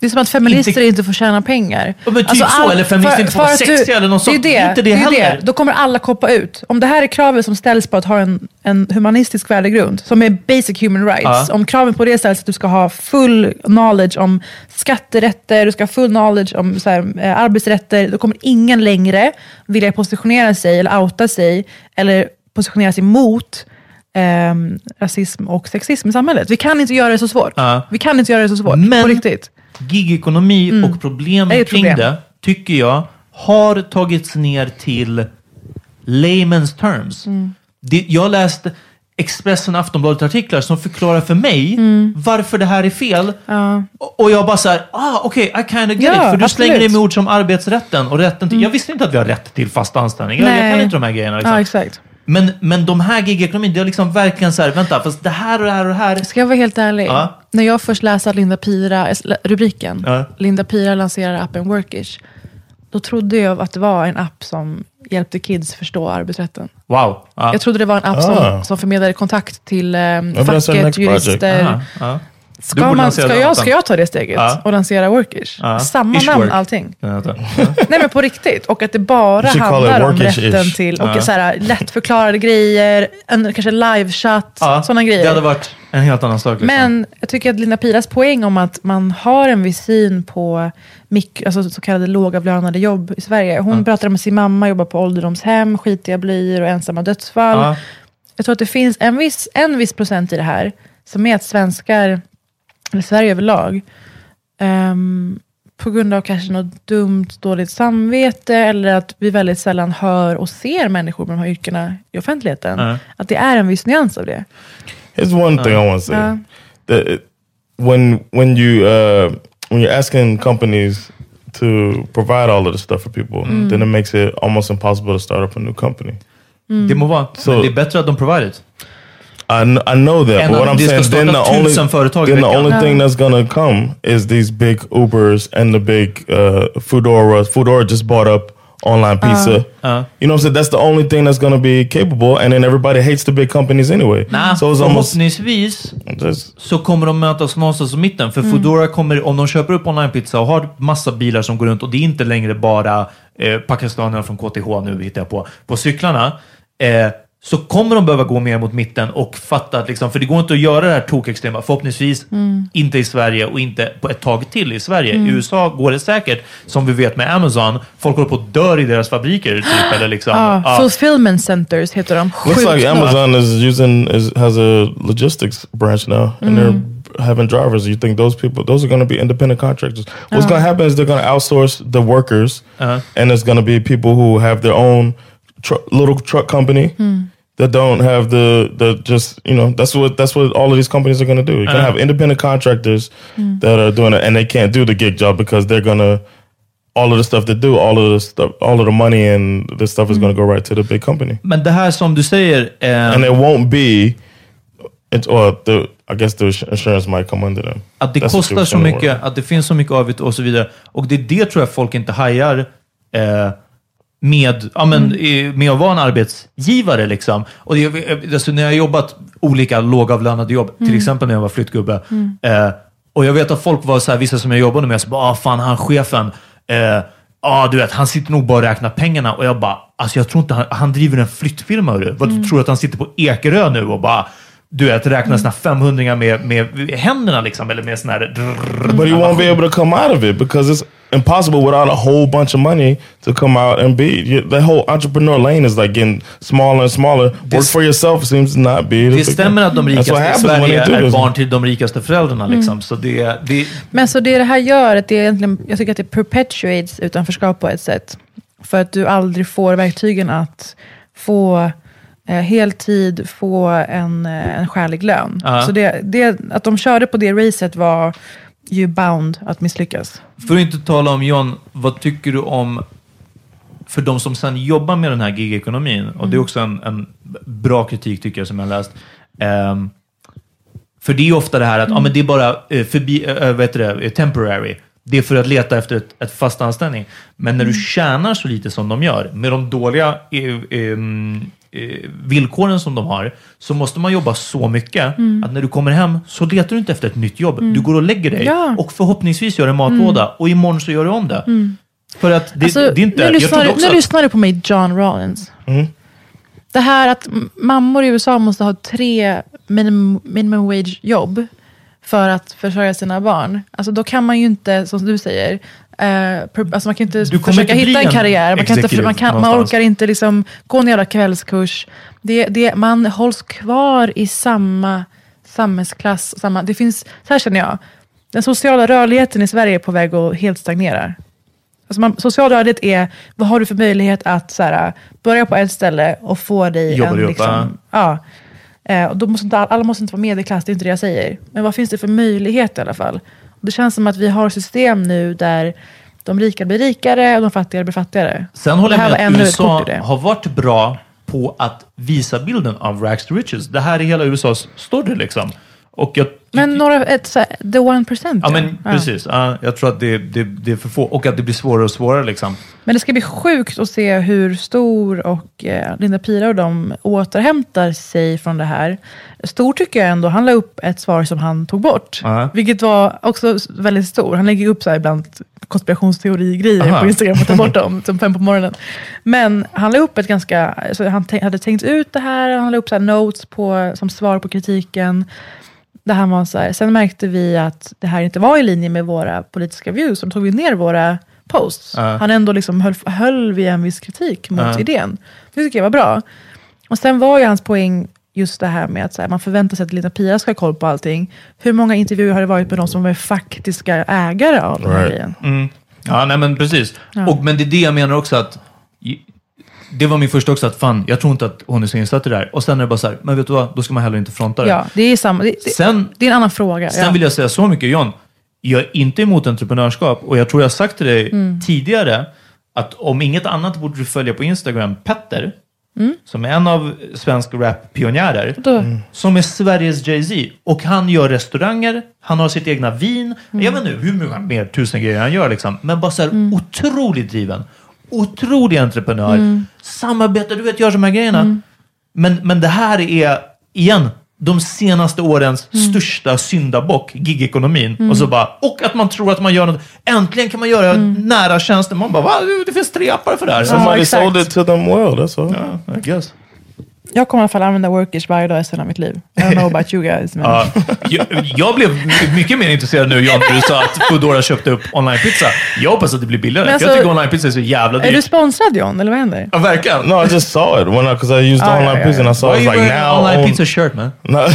Det är som att feminister inte, får tjäna pengar. Ja, men typ så, eller feminister inte får vara sexiga eller något sånt. Det är det, Inte det är heller. Då kommer alla koppa ut. Om det här är kravet som ställs på att ha en, en humanistisk värdegrund, som är basic human rights. Ja. Om kraven på det ställs att du ska ha full knowledge om skatterätter, du ska ha full knowledge om så här, eh, arbetsrätter, då kommer ingen längre vilja positionera sig eller outa sig eller positionera sig mot ehm, rasism och sexism i samhället. Vi kan inte göra det så svårt. Ja. Vi kan inte göra det så svårt. Men på riktigt. Gigekonomi och problemen Det ett kring problem. det, tycker jag, har tagits ner till layman's terms. Mm. Det, jag läste Expressen och Aftonbladet-artiklar som förklarar för mig Mm. varför det här är fel. Och- Och jag bara såhär, ah okej, I kind of get Ja, it. För du absolut. slänger in med ord som arbetsrätten och rätten till... Mm. Jag visste inte att vi har rätt till fast anställning. Jag, jag kan inte de här grejerna. Liksom. Ja. Men, men de här gigekonomin, det är liksom verkligen så här, vänta, fast det här och det här och det här. Ska jag vara helt ärlig? Ja. När jag först läste Linda Pira, rubriken, Ja. Linda Pira lanserar appen Workish, då trodde jag att det var en app som hjälpte kids förstå arbetsrätten. Wow. Ja. Jag trodde det var en app Ah. som, som förmedlade kontakt till eh, facket, jurister. Ska, man, ska, jag, ska jag ta det steget Ja. och lansera Workish? Ja. Samma Ish namn, work. allting. Ja. Nej men på riktigt. Och att det bara handlar om rätten till och Ja. så här, lättförklarade grejer, en, kanske livechatt, Ja, sådana grejer. Det hade varit en helt annan sak. Liksom. Men jag tycker att Linda Piras poäng om att man har en viss syn på mik- alltså så kallade lågavlönade jobb i Sverige. Hon Ja. pratar om att sin mamma jobbar på ålderdomshem, skitiga blöjor och ensamma dödsfall. Ja. Jag tror att det finns en viss, en viss procent i det här, som är att svenskar, eller Sverige överlag, ehm, på grund av kanske något dumt, dåligt samvete, eller att vi väldigt sällan hör och ser människor med de här yrkena i offentligheten. Ja. Att det är en viss nyans av det. Here's one thing I want to say. Ja. That when when you uh, when you're asking companies to provide all of this stuff for people, Mm. then it makes it almost impossible to start up a new company. Det må vara, Så- men det är bättre att de provide it. I, kn- I know that, Än but what I'm saying, then the only, then the only thing that's gonna come is these big Ubers and the big uh, Foodora. Foodora just bought up online pizza. Uh. You know what I'm saying? That's the only thing that's gonna be capable, and then everybody hates the big companies anyway. Nah, so it's almost förhoppningsvis just så kommer de mötas någonstans i mitten. För Mm. Foodora kommer, om de köper upp online-pizza och har massa bilar som går runt och det är inte längre bara eh, pakistanierna från KTH nu hittar jag på, på cyklarna. Eh, så kommer de behöva gå mer mot mitten och fatta att liksom, för det går inte att göra det här tokextrema, förhoppningsvis Mm. inte i Sverige och inte på ett tag till i Sverige. Mm. I USA går det säkert, som vi vet med Amazon, folk håller på att dör i deras fabriker. Typ, eller liksom, Ja, ja. fulfillment centers heter de. Looks Sjukt like. Amazon is using is, has a logistics branch now, and Mm. they're having drivers. You think those people, those are going to be independent contractors? What's Uh-huh. going to happen is they're going to outsource the workers, Uh-huh. and it's going to be people who have their own tr- little truck company. Mm. That don't have the the just you know that's what that's what all of these companies are going to do. You're going to have independent contractors Mm. that are doing it, and they can't do the gig job because they're going to all of the stuff they do, all of the stuff, all of the money and the stuff is Mm. going to go right to the big company. Men det här som du säger... eh, and it won't be. It's or the I guess the ins- insurance might come under them. Att det That's kostar så mycket, att det finns så mycket av det och så vidare. Och det är det tror jag folk inte hajar. Eh, med, ja, men, Mm. med att vara en arbetsgivare. Liksom. Och det, alltså, när jag har jobbat olika lågavlönade jobb, till Mm. exempel när jag var flyttgubbe, Mm. eh, och jag vet att folk var så här, vissa som jag jobbade med, så bara, ah, fan han chefen, eh, ah, du vet, han sitter nog bara och räknar pengarna. Och jag bara, alltså jag tror inte han, han driver en flyttfirma. hörru. Vad Mm. du tror att han sitter på Ekerö nu och bara, du vet, räknar såna 500 med, med händerna liksom, eller med sån här... But he won't be able to come out of it because it's impossible without a whole bunch of money to come out and be. The whole entrepreneur lane is like getting smaller and smaller. Work for yourself seems to not be. Det stämmer att de rikaste i Sverige är this. barn till de rikaste föräldrarna. Liksom. Mm. Så det, det, Men så det det här gör, att det är egentligen, jag tycker att det perpetuates utanförskap på ett sätt. För att du aldrig får verktygen att få eh, heltid, få en, eh, en skälig lön. Ja. Så det, det, att de körde på det racet var ju bound att misslyckas. För att inte tala om John, vad tycker du om för de som sen jobbar med den här gigekonomin, och det är Mm. också en, en bra kritik tycker jag som jag har läst. Ehm, för det är ofta det här att ja, men det är bara eh, förbi, eh, vad heter det, eh, temporary. Det är för att leta efter ett, ett fast anställning. Men när du tjänar så lite som de gör, med de dåliga eh, eh, villkoren som de har, så måste man jobba så mycket Mm. att när du kommer hem så letar du inte efter ett nytt jobb. Mm. Du går och lägger dig Ja. och förhoppningsvis gör en matlåda Mm. och imorgon så gör du om det. Mm. För att det, Alltså, det är inte... nu lyssnar, nu att- lyssnar du på mig, John Rollins. Det här att mammor i USA måste ha tre minimum, minimum wage jobb för att försörja sina barn. Alltså då kan man ju inte, som du säger, eh, alltså man kan inte Du försöka inte hitta en karriär. Man, kan inte, man, kan, man orkar inte liksom gå en jävla kvällskurs. Det, det, man hålls kvar i samma samhällsklass. Samma, det finns, så här känner jag, den sociala rörligheten i Sverige är på väg att helt stagnera. Alltså man, social rörlighet är, vad har du för möjlighet att så här, börja på ett ställe och få dig Jobba en... liksom, ja. Eh, och då måste inte, alla måste inte vara medelklass, det är inte det jag säger. Men vad finns det för möjlighet i alla fall? Det känns som att vi har system nu där de rika blir rikare och de fattigare blir fattigare. Sen håller jag med att USA har varit bra på att visa bilden av rags to riches. Det här är hela USAs story liksom. Och jag, Men några, ett, så här, the one percent. ja, men, precis. Ja, jag tror att det, det, det är för få. Och att det blir svårare och svårare liksom. Men det ska bli sjukt att se hur Stor och eh, Linda Pira och de återhämtar sig från det här. Stor tycker jag ändå, han la upp ett svar som han tog bort. Ja. Vilket var också väldigt stor. Han lägger upp så här ibland konspirationsteori-grejer Aha. på Instagram och tar bort dem, som fem på morgonen. Men han la upp ett ganska, alltså han hade tänkt ut det här, han la upp så här notes på, som svar på kritiken. Där han var så här, sen märkte vi att det här inte var i linje med våra politiska views, och då tog vi ner våra posts. Ja. Han ändå liksom höll, höll vid en viss kritik mot Ja. idén. Det tycker jag var bra. Och sen var ju hans poäng just det här med att så här, man förväntar sig att Linda Pia ska ha koll på allting. Hur många intervjuer har det varit med de som är faktiska ägare av den här grejen? Mm. Ja, nej men precis. Ja. Och, men det är det jag menar också att det var min första också att fan, jag tror inte att hon är så insatt i det här. Och sen är det bara så här, men vet du vad, då ska man heller inte fronta det. Ja, det är samma. Det, det, Sen, det är en annan fråga. sen ja. vill jag säga så mycket, John. Jag är inte emot entreprenörskap och jag tror jag har sagt till dig Mm. tidigare att om inget annat borde du följa på Instagram Petter, Mm. som är en av svensk rap-pionjärer, Då- som är Sveriges Jay-Z. Och han gör restauranger, han har sitt egna vin. Mm. Jag vet inte hur många mer tusen grejer han gör, liksom. men bara så här Mm. otroligt driven. Otrolig entreprenör. Mm. Samarbetar, du vet, gör de här grejerna. Men, men det här är, igen, de senaste årens största syndabock, gigekonomin. Mm. Och, så bara, och att man tror att man gör något. Äntligen kan man göra nära tjänster. Man bara, va? Det finns tre appar för det här. Somebody sold it to them well, that's all. Yeah, I guess. Jag kommer i alla fall använda Workish varje dag resten av mitt liv. I don't know about you guys. Men... Ja, jag, jag blev mycket mer intresserad nu, John, när du sa att Foodora köpte upp onlinepizza. Jag hoppas att det blir billigare, för jag alltså- tycker onlinepizza är så jävla Är du dyrt. sponsrad John, eller vad händer? Ja, verkligen. No, I just saw it when I because I used Ah, online yeah, yeah, pizza and I saw Why it are you like wearing now. online on- pizza shirt, man? No,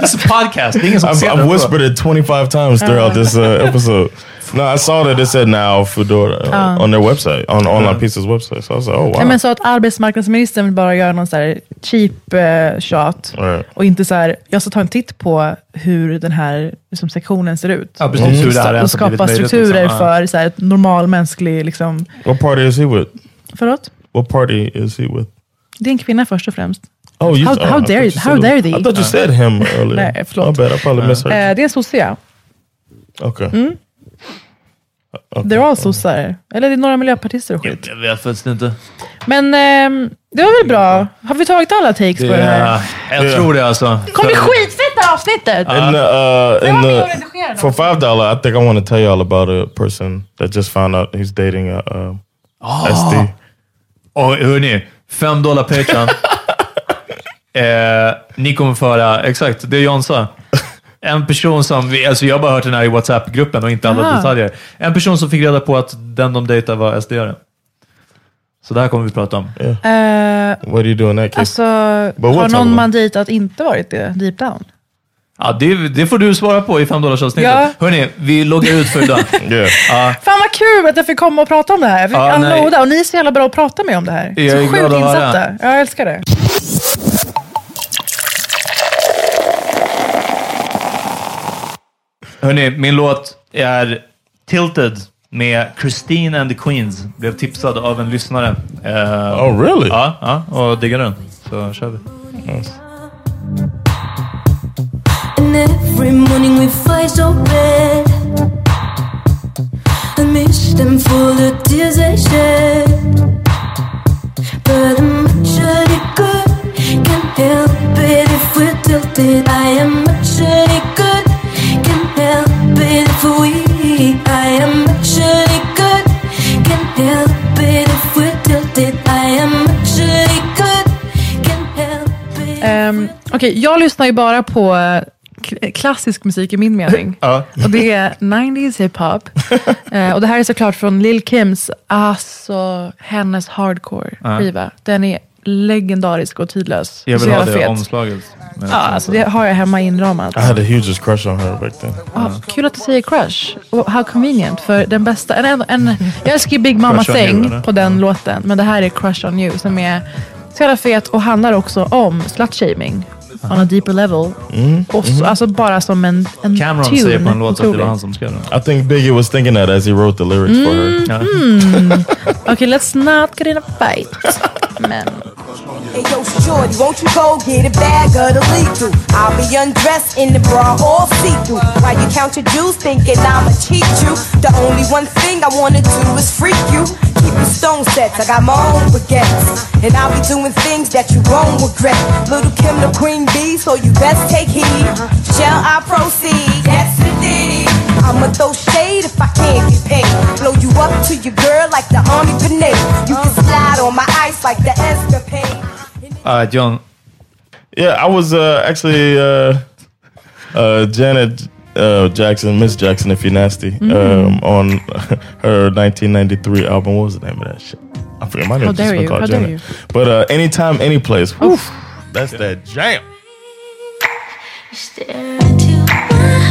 This is a podcast. Det är ingen som I've, I've whispered it 25 times throughout this uh, episode. No, I saw that it said now Foodora uh, Ah. on their website, on online pizzas website. So I was like, oh wow. Nej, men så att arbetsmarknadsministern vill bara göra någon så här cheap eh, shot. Right. Och inte så här, jag ska ta en titt på hur den här liksom, sektionen ser ut. Ja, precis, och, hur det här och skapa strukturer liksom. Ja. för så här, ett normal mänsklig... Liksom, What party is he with? förlåt? What party is he with? Det är en kvinna först och främst. Oh, you, How- oh, how I dare thought you- how said- dare I thee? thought you said him earlier. Nej, förlåt. My bad. I probably misheard. Eh, det är en sosse, ja. Okay. Mm. They're all sossar. Eller det är några miljöpartister och skit. Jag vet faktiskt inte. Men ehm, det var väl bra? Har vi tagit alla takes på det här? jag tror det alltså. Kommer bli skitfett det här avsnittet! In the, uh, var the, och redigerade for five dollar, I think I want to tell you all about a person that just found out he's dating a um, SD. Och hörni, fem dollar Patreon. eh, ni kommer få höra exakt det John sa. En person som, vi, alltså jag har bara hört den här i WhatsApp-gruppen och inte alla Aha. detaljer. En person som fick reda på att den de dejtade var SD-are. Så det här kommer vi prata om. Eh, What do you do in that case? alltså, har någon man dejtat inte varit det deep down? Ja, det, det får du svara på i 5 dollars avsnittet. Ja. Hörni, vi loggar ut för idag. yeah. Ja, Fan vad kul att jag fick komma och prata om det här. Jag fick Ja, unloada och ni är så jävla bra att prata med om det här. Jag är så glad sjukt insatta. Ja, jag älskar det. Hörni, min låt är Tilted med Christine and the Queens. Blev tipsad av en lyssnare. Eh, Oh, really? Ja, ja och diggar den. Så kör vi. And every morning we fight so red. I miss them full of tears they shed. Okej, jag lyssnar ju bara på eh, k- klassisk musik i min mening. Ja. Och det är 90s hiphop. Eh, och det här är såklart från Lil Kims, alltså hennes hardcore-skiva. Den är legendarisk och tidlös. Jag Så vill ha jävla det fet. omslaget. Men- Ja, alltså det har jag hemma inramat. I had a hugest crush on her back then. Ja, kul att du säger crush. Och how convenient. För den bästa, en, en, en, jag älskar ju Big Mama Crush on you, Thing eller? på den låten. Men det här är Crush on you som är så jävla fet och handlar också om slutshaming. On a deeper level. Mm, Och så, mm. Alltså bara som en, en Cameron tune. säger på en låt att det var han som skrev den. I think Biggie was thinking that as he wrote the lyrics for her. Mm, ja. Okay, let's not get in a fight. Men Hey yo, shorty, won't you go get a bag of the lethal? I'll be undressed in the bra all see-through. While you count your jewels, thinking I'ma cheat you. The only one thing I wanna do is freak you. Keep your stone sets, I got my own baguettes. And I'll be doing things that you won't regret. Little Kim the queen bee, so you best take heed. Shall I proceed? Yes, indeed. I'ma throw shade if I can't get paid. Blow you up to your girl like the army grenade. You can slide on my ice like the escapade. Uh, John, Yeah, I was uh, actually uh, uh, Janet uh, Jackson, Miss Jackson, if you're nasty, Mm. um, on her 1993 album. What was the name of that shit? I forget. My How name just dare been you, called how dare Janet. But uh, anytime, any place. Whew, that's that jam. Stare into my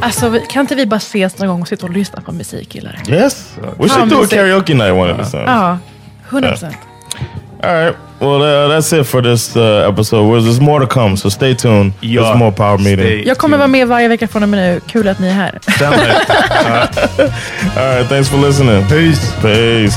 alltså, kan inte vi bara ses någon gång och sitta och lyssna på musik killar? Yes, we should do a karaoke night one of these times. Ja, 100 procent. All right. Well, uh, that's it for this uh, episode. Well, there's more to come, so stay tuned. Ja, There's more power meeting. stay- Jag kommer vara med varje vecka från och med nu. Kul att ni är här. stämmer. All right. Thanks for listening. Peace. Peace.